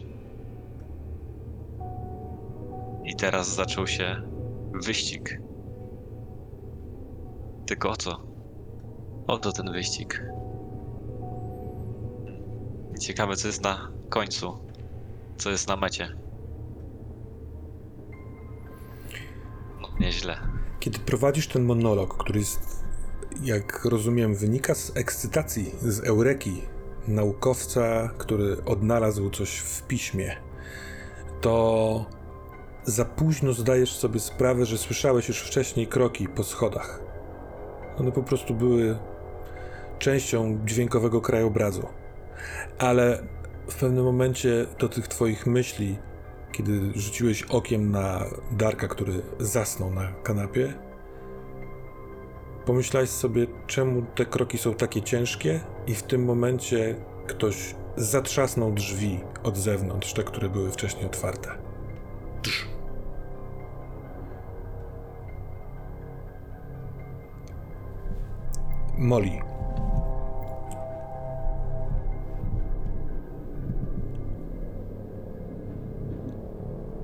I teraz zaczął się wyścig. Tylko o co? Oto ten wyścig. Ciekawe, co jest na końcu co jest na mecie. No, nieźle.
Kiedy prowadzisz ten monolog, który jest, jak rozumiem, wynika z ekscytacji, z eureki naukowca, który odnalazł coś w piśmie, to za późno zdajesz sobie sprawę, że słyszałeś już wcześniej kroki po schodach. One po prostu były częścią dźwiękowego krajobrazu. Ale w pewnym momencie do tych twoich myśli, kiedy rzuciłeś okiem na Darka, który zasnął na kanapie, pomyślałeś sobie, czemu te kroki są takie ciężkie, i w tym momencie ktoś zatrzasnął drzwi od zewnątrz, te, które były wcześniej otwarte. Drz. Molly.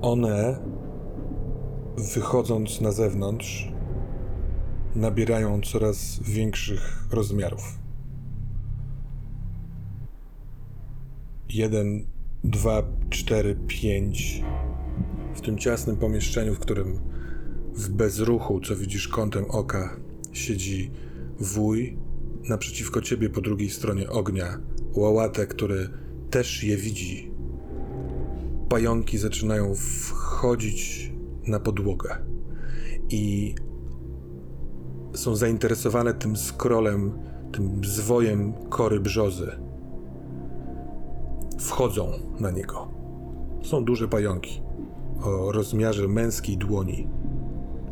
One, wychodząc na zewnątrz, nabierają coraz większych rozmiarów. Jeden, dwa, cztery, pięć. W tym ciasnym pomieszczeniu, w którym w bezruchu, co widzisz kątem oka, siedzi wuj. Naprzeciwko ciebie po drugiej stronie ognia łałatę, który też je widzi, pająki zaczynają wchodzić na podłogę i są zainteresowane tym skrolem, tym zwojem kory brzozy. Wchodzą na niego. Są duże pająki o rozmiarze męskiej dłoni,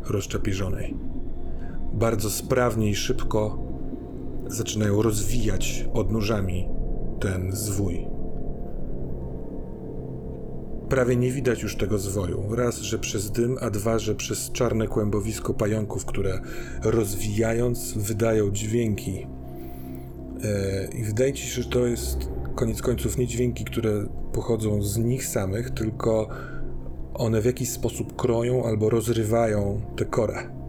rozczapieżonej. Bardzo sprawnie i szybko zaczynają rozwijać odnóżami ten zwój. Prawie nie widać już tego zwoju. Raz, że przez dym, a dwa, że przez czarne kłębowisko pająków, które rozwijając wydają dźwięki. E, I wydaje ci się, że to jest koniec końców nie dźwięki, które pochodzą z nich samych, tylko one w jakiś sposób kroją albo rozrywają tę korę.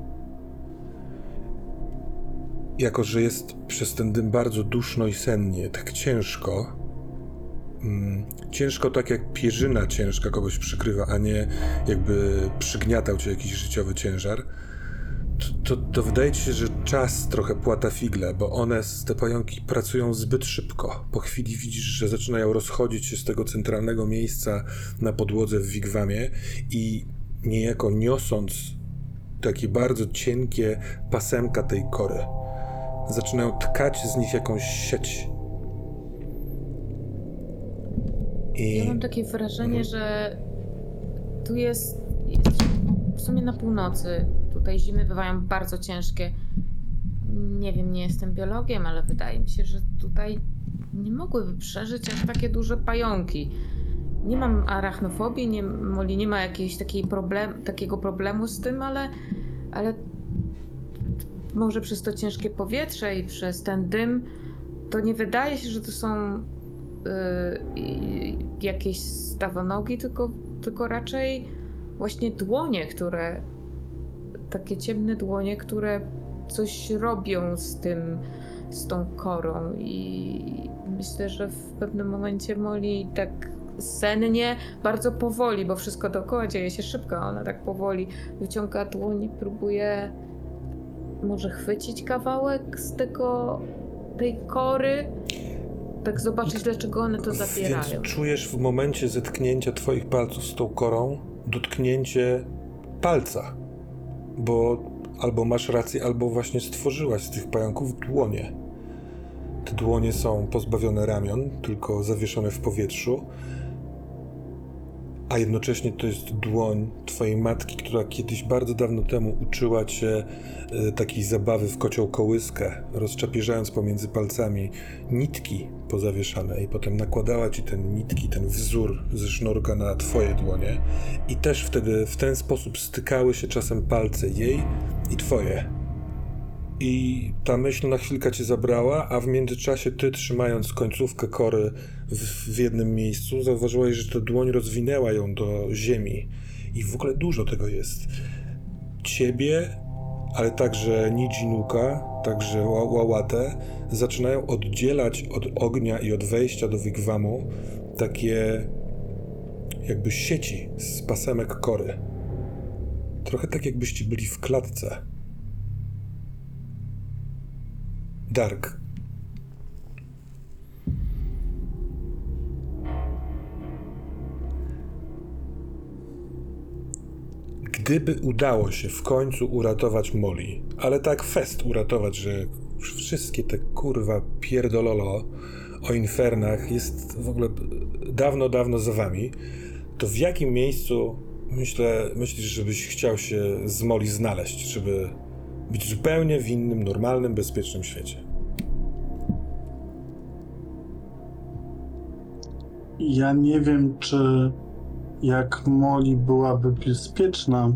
Jako, że jest przez ten dym bardzo duszno i sennie, tak ciężko, mm, ciężko tak jak pierzyna ciężka kogoś przykrywa, a nie jakby przygniatał cię jakiś życiowy ciężar, to, to, to wydaje ci się, że czas trochę płata figle, bo one, te pająki, pracują zbyt szybko. Po chwili widzisz, że zaczynają rozchodzić się z tego centralnego miejsca na podłodze w wigwamie i niejako niosąc takie bardzo cienkie pasemka tej kory, zaczynają tkać z nich jakąś sieć. I...
Ja mam takie wrażenie, że tu jest, jest w sumie na północy. Tutaj zimy bywają bardzo ciężkie. Nie wiem, nie jestem biologiem, ale wydaje mi się, że tutaj nie mogłyby przeżyć aż takie duże pająki. Nie mam arachnofobii, nie, Moli nie ma jakiegoś problem, takiego problemu z tym, ale, ale może przez to ciężkie powietrze i przez ten dym, to nie wydaje się, że to są y, i- jakieś stawonogi, tylko, tylko raczej właśnie dłonie, które takie ciemne dłonie, które coś robią z tym, z tą korą. I myślę, że w pewnym momencie Molly tak sennie, bardzo powoli, bo wszystko dookoła dzieje się szybko, ona tak powoli wyciąga dłoń i próbuje może chwycić kawałek z tego, tej kory, tak zobaczyć, dlaczego one to zapierają.
Więc czujesz w momencie zetknięcia twoich palców z tą korą dotknięcie palca. Bo albo masz rację, albo właśnie stworzyłaś z tych pająków dłonie. Te dłonie są pozbawione ramion, tylko zawieszone w powietrzu. A jednocześnie to jest dłoń twojej matki, która kiedyś bardzo dawno temu uczyła cię e, takiej zabawy w kocioł kołyskę, rozczapieżając pomiędzy palcami nitki pozawieszane i potem nakładała ci te nitki, ten wzór ze sznurka na twoje dłonie i też wtedy w ten sposób stykały się czasem palce jej i twoje. I ta myśl na chwilkę cię zabrała, a w międzyczasie ty, trzymając końcówkę kory w, w jednym miejscu, zauważyłeś, że ta dłoń rozwinęła ją do ziemi. I w ogóle dużo tego jest. Ciebie, ale także Nijinuka, także Ła- Łałatę, zaczynają oddzielać od ognia i od wejścia do wigwamu takie jakby sieci z pasemek kory. Trochę tak jakbyście byli w klatce. Dark. Gdyby udało się w końcu uratować Molly, ale tak fest uratować, że wszystkie te kurwa pierdololo o infernach jest w ogóle dawno, dawno za wami, to w jakim miejscu myślę, myślisz, żebyś chciał się z Molly znaleźć, żeby być zupełnie w innym, normalnym, bezpiecznym świecie?
Ja nie wiem, czy jak Molly byłaby bezpieczna,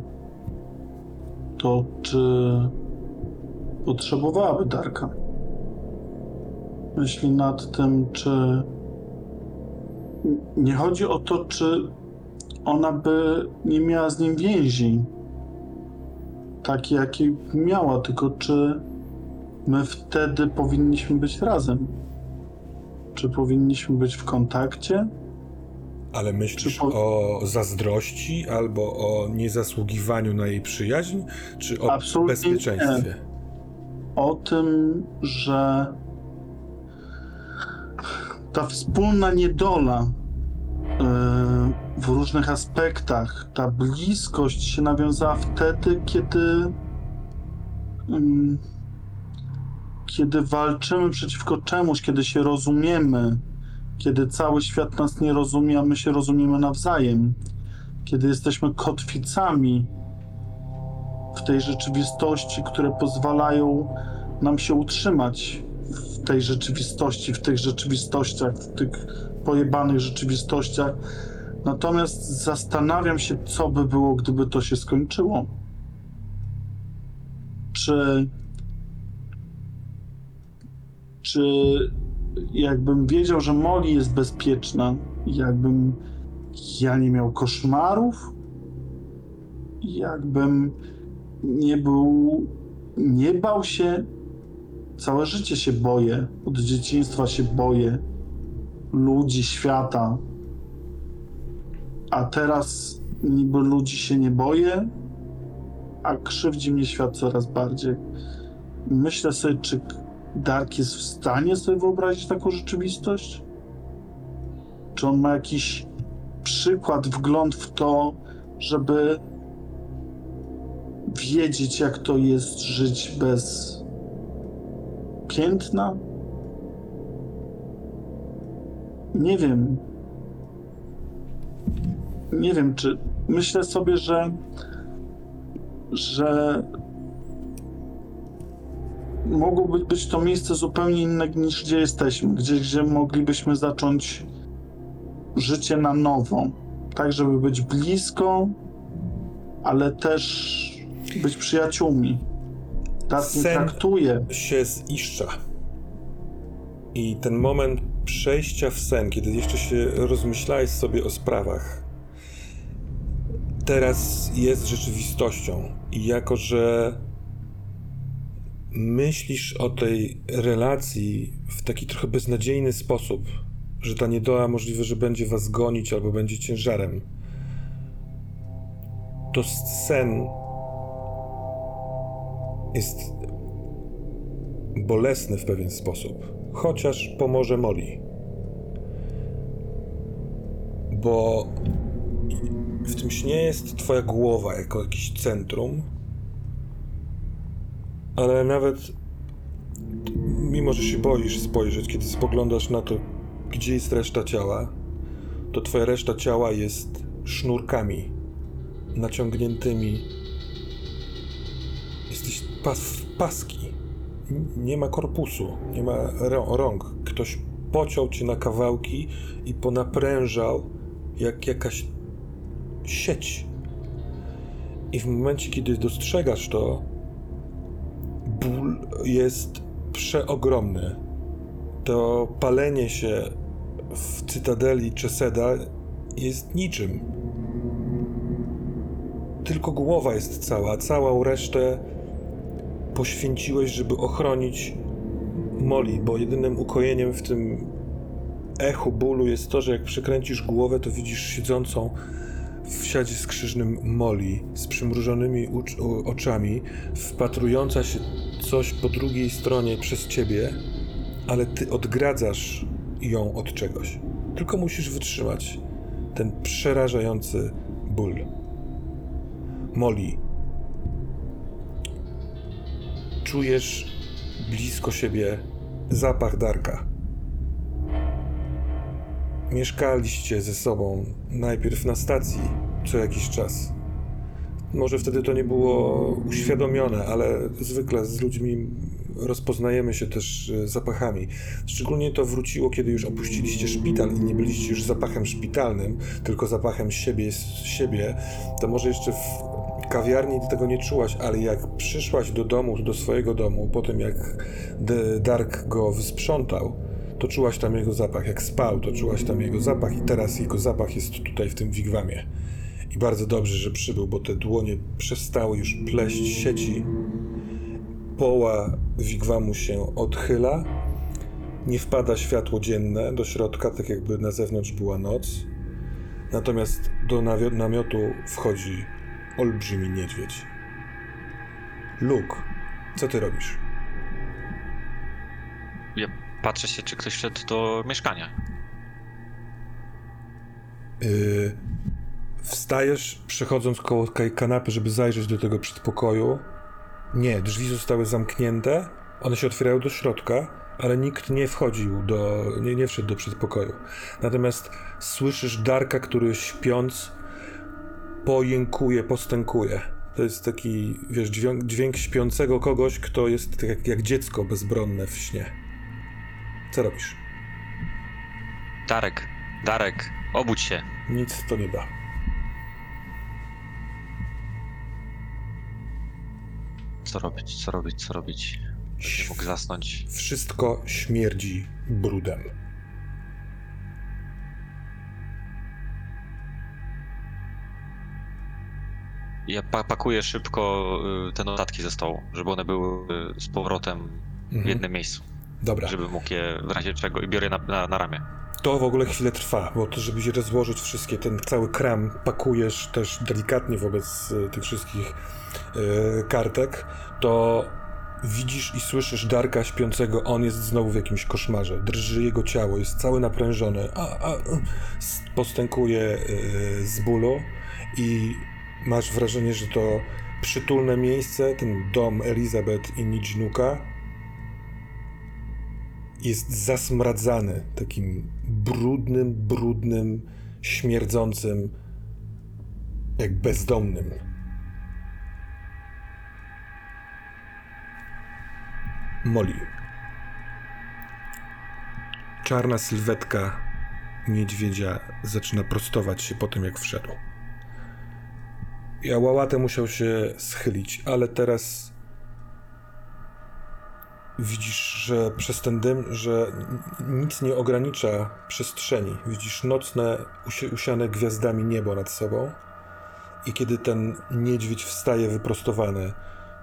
to czy potrzebowałaby Darka. Myśli nad tym, czy. Nie chodzi o to, czy ona by nie miała z nim więzi, takie jakie miała, tylko czy my wtedy powinniśmy być razem. Czy powinniśmy być w kontakcie?
Ale myślisz
po-
o zazdrości albo o niezasługiwaniu na jej przyjaźń, czy o
Absolutnie
bezpieczeństwie?
o tym, że ta wspólna niedola yy, w różnych aspektach, ta bliskość się nawiązała wtedy, kiedy ym, kiedy walczymy przeciwko czemuś, kiedy się rozumiemy, kiedy cały świat nas nie rozumie, a my się rozumiemy nawzajem, kiedy jesteśmy kotwicami w tej rzeczywistości, które pozwalają nam się utrzymać w tej rzeczywistości, w tych rzeczywistościach, w tych pojebanych rzeczywistościach. Natomiast zastanawiam się, co by było, gdyby to się skończyło. Czy. Czy jakbym wiedział, że Molly jest bezpieczna, jakbym ja nie miał koszmarów, jakbym nie był, nie bał się. Całe życie się boję. Od dzieciństwa się boję ludzi, świata. A teraz niby ludzi się nie boję, a krzywdzi mnie świat coraz bardziej. Myślę sobie, czy Dark jest w stanie sobie wyobrazić taką rzeczywistość? Czy on ma jakiś przykład, wgląd w to, żeby wiedzieć, jak to jest żyć bez piętna? Nie wiem. Nie wiem, czy myślę sobie, że że mogłoby być to miejsce zupełnie inne niż gdzie jesteśmy, gdzie, gdzie moglibyśmy zacząć życie na nowo, tak żeby być blisko, ale też być przyjaciółmi. Nie
Sen.
traktuje.
się ziszcza. I ten moment przejścia w sen, kiedy jeszcze się rozmyślałeś sobie o sprawach, teraz jest rzeczywistością. I jako, że myślisz o tej relacji w taki trochę beznadziejny sposób, że ta niedoła możliwe, że będzie was gonić albo będzie ciężarem, to sen jest bolesny w pewien sposób, chociaż pomoże Moli. Bo w tym śnie jest twoja głowa jako jakiś centrum, ale nawet mimo, że się boisz spojrzeć, kiedy spoglądasz na to, gdzie jest reszta ciała, to twoja reszta ciała jest sznurkami naciągniętymi. Jesteś pas, paski. Nie ma korpusu, nie ma rą- rąk. Ktoś pociął cię na kawałki i ponaprężał jak jakaś sieć. I w momencie, kiedy dostrzegasz to, ból jest przeogromny. To palenie się w cytadeli Czeseda jest niczym. Tylko głowa jest cała, całą resztę poświęciłeś, żeby ochronić Moli, bo jedynym ukojeniem w tym echu bólu jest to, że jak przekręcisz głowę, to widzisz siedzącą w siadzie skrzyżnym Moli z przymrużonymi oczami, wpatrująca się coś po drugiej stronie przez ciebie, ale ty odgradzasz ją od czegoś. Tylko musisz wytrzymać ten przerażający ból. Moli, czujesz blisko siebie zapach Darka. Mieszkaliście ze sobą najpierw na stacji co jakiś czas. Może wtedy to nie było uświadomione, ale zwykle z ludźmi rozpoznajemy się też e, zapachami. Szczególnie to wróciło, kiedy już opuściliście szpital i nie byliście już zapachem szpitalnym, tylko zapachem siebie z siebie. To może jeszcze w kawiarni tego nie czułaś, ale jak przyszłaś do domu, do swojego domu, po tym jak Dark go wysprzątał, to czułaś tam jego zapach. Jak spał, to czułaś tam jego zapach i teraz jego zapach jest tutaj w tym wigwamie. I bardzo dobrze, że przybył, bo te dłonie przestały już pleść sieci. Poła wigwamu się odchyla. Nie wpada światło dzienne do środka, tak jakby na zewnątrz była noc. Natomiast do namiotu wchodzi olbrzymi niedźwiedź. Luke, co ty robisz?
Ja patrzę się, czy ktoś wszedł do mieszkania.
Yy, wstajesz, przechodząc koło kanapy, żeby zajrzeć do tego przedpokoju. Nie, drzwi zostały zamknięte. One się otwierają do środka, ale nikt nie wchodził do. nie, nie wszedł do przedpokoju. Natomiast słyszysz Darka, który śpiąc pojękuje, postękuje. To jest taki, wiesz, dźwięk, dźwięk śpiącego kogoś, kto jest tak jak, jak dziecko bezbronne w śnie. Co robisz?
Darek, Darek, obudź się.
Nic to nie da.
Co robić, co robić, co robić? Nie mógł zasnąć.
Wszystko śmierdzi brudem.
Ja pa pakuję szybko y, te notatki ze stołu, żeby one były y, z powrotem w
Mhm.
jednym miejscu.
Dobra,
Żeby mógł je w razie czego i biorę je na, na, na ramię.
to w ogóle chwilę trwa, bo to, żeby się rozłożyć wszystkie, ten cały kram pakujesz też delikatnie wobec e, tych wszystkich e, kartek, to widzisz i słyszysz Darka śpiącego, on jest znowu w jakimś koszmarze, drży jego ciało, jest cały naprężony, a, a, postękuje e, z bólu. I masz wrażenie, że to przytulne miejsce, ten dom Elizabeth i Nidżnuka jest zasmradzany takim brudnym, brudnym, śmierdzącym, jak bezdomnym. Moli. Czarna sylwetka niedźwiedzia zaczyna prostować się po tym, jak wszedł. Ja łałatę musiał się schylić, ale teraz widzisz, że przez ten dym, że nic nie ogranicza przestrzeni. Widzisz nocne, usi- usiane gwiazdami niebo nad sobą. I kiedy ten niedźwiedź wstaje wyprostowany,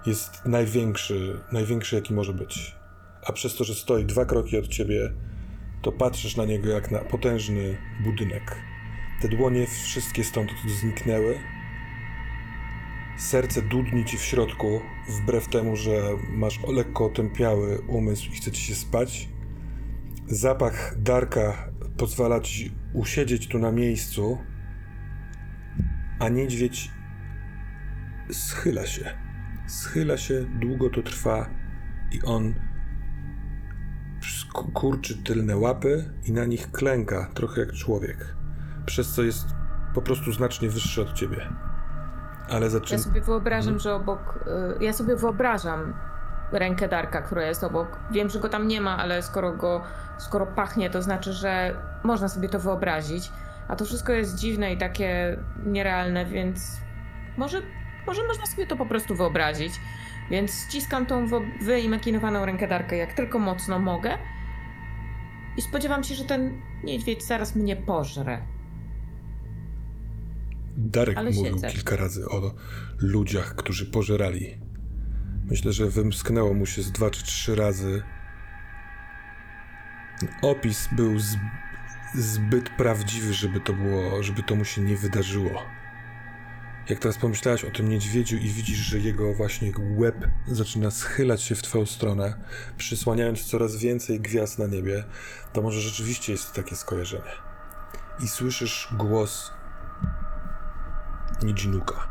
jest największy, największy jaki może być. A przez to, że stoi dwa kroki od ciebie, to patrzysz na niego jak na potężny budynek. Te dłonie wszystkie stąd zniknęły. Serce dudni ci w środku, wbrew temu, że masz lekko otępiały umysł i chce ci się spać. Zapach Darka pozwala ci usiedzieć tu na miejscu, a niedźwiedź schyla się. Schyla się, długo to trwa i on kurczy tylne łapy i na nich klęka, trochę jak człowiek, przez co jest po prostu znacznie wyższy od ciebie. Ale
Ja sobie wyobrażam, że obok. y, Ja sobie wyobrażam rękę Darka, która jest obok. Wiem, że go tam nie ma, ale skoro go. Skoro pachnie, to znaczy, że można sobie to wyobrazić. A to wszystko jest dziwne i takie nierealne, więc może, może można sobie to po prostu wyobrazić. Więc ściskam tą wyimaginowaną rękę Darka jak tylko mocno mogę. I spodziewam się, że ten niedźwiedź zaraz mnie pożre.
Darek
Ale
mówił
siedzę.
kilka razy o ludziach, którzy pożerali. Myślę, że wymsknęło mu się z dwa czy trzy razy. Opis był z, zbyt prawdziwy, żeby to było, żeby to mu się nie wydarzyło. Jak teraz pomyślałeś o tym niedźwiedziu i widzisz, że jego właśnie łeb zaczyna schylać się w twoją stronę, przysłaniając coraz więcej gwiazd na niebie, to może rzeczywiście jest takie skojarzenie. I słyszysz głos Nijinuka.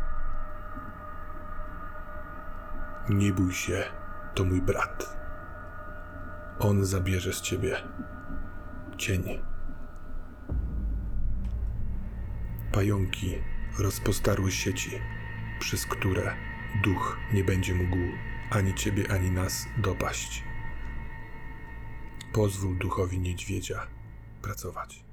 Nie bój się, to mój brat. On zabierze z ciebie cień. Pająki rozpostarły sieci, przez które duch nie będzie mógł ani ciebie, ani nas dopaść. Pozwól duchowi niedźwiedzia pracować.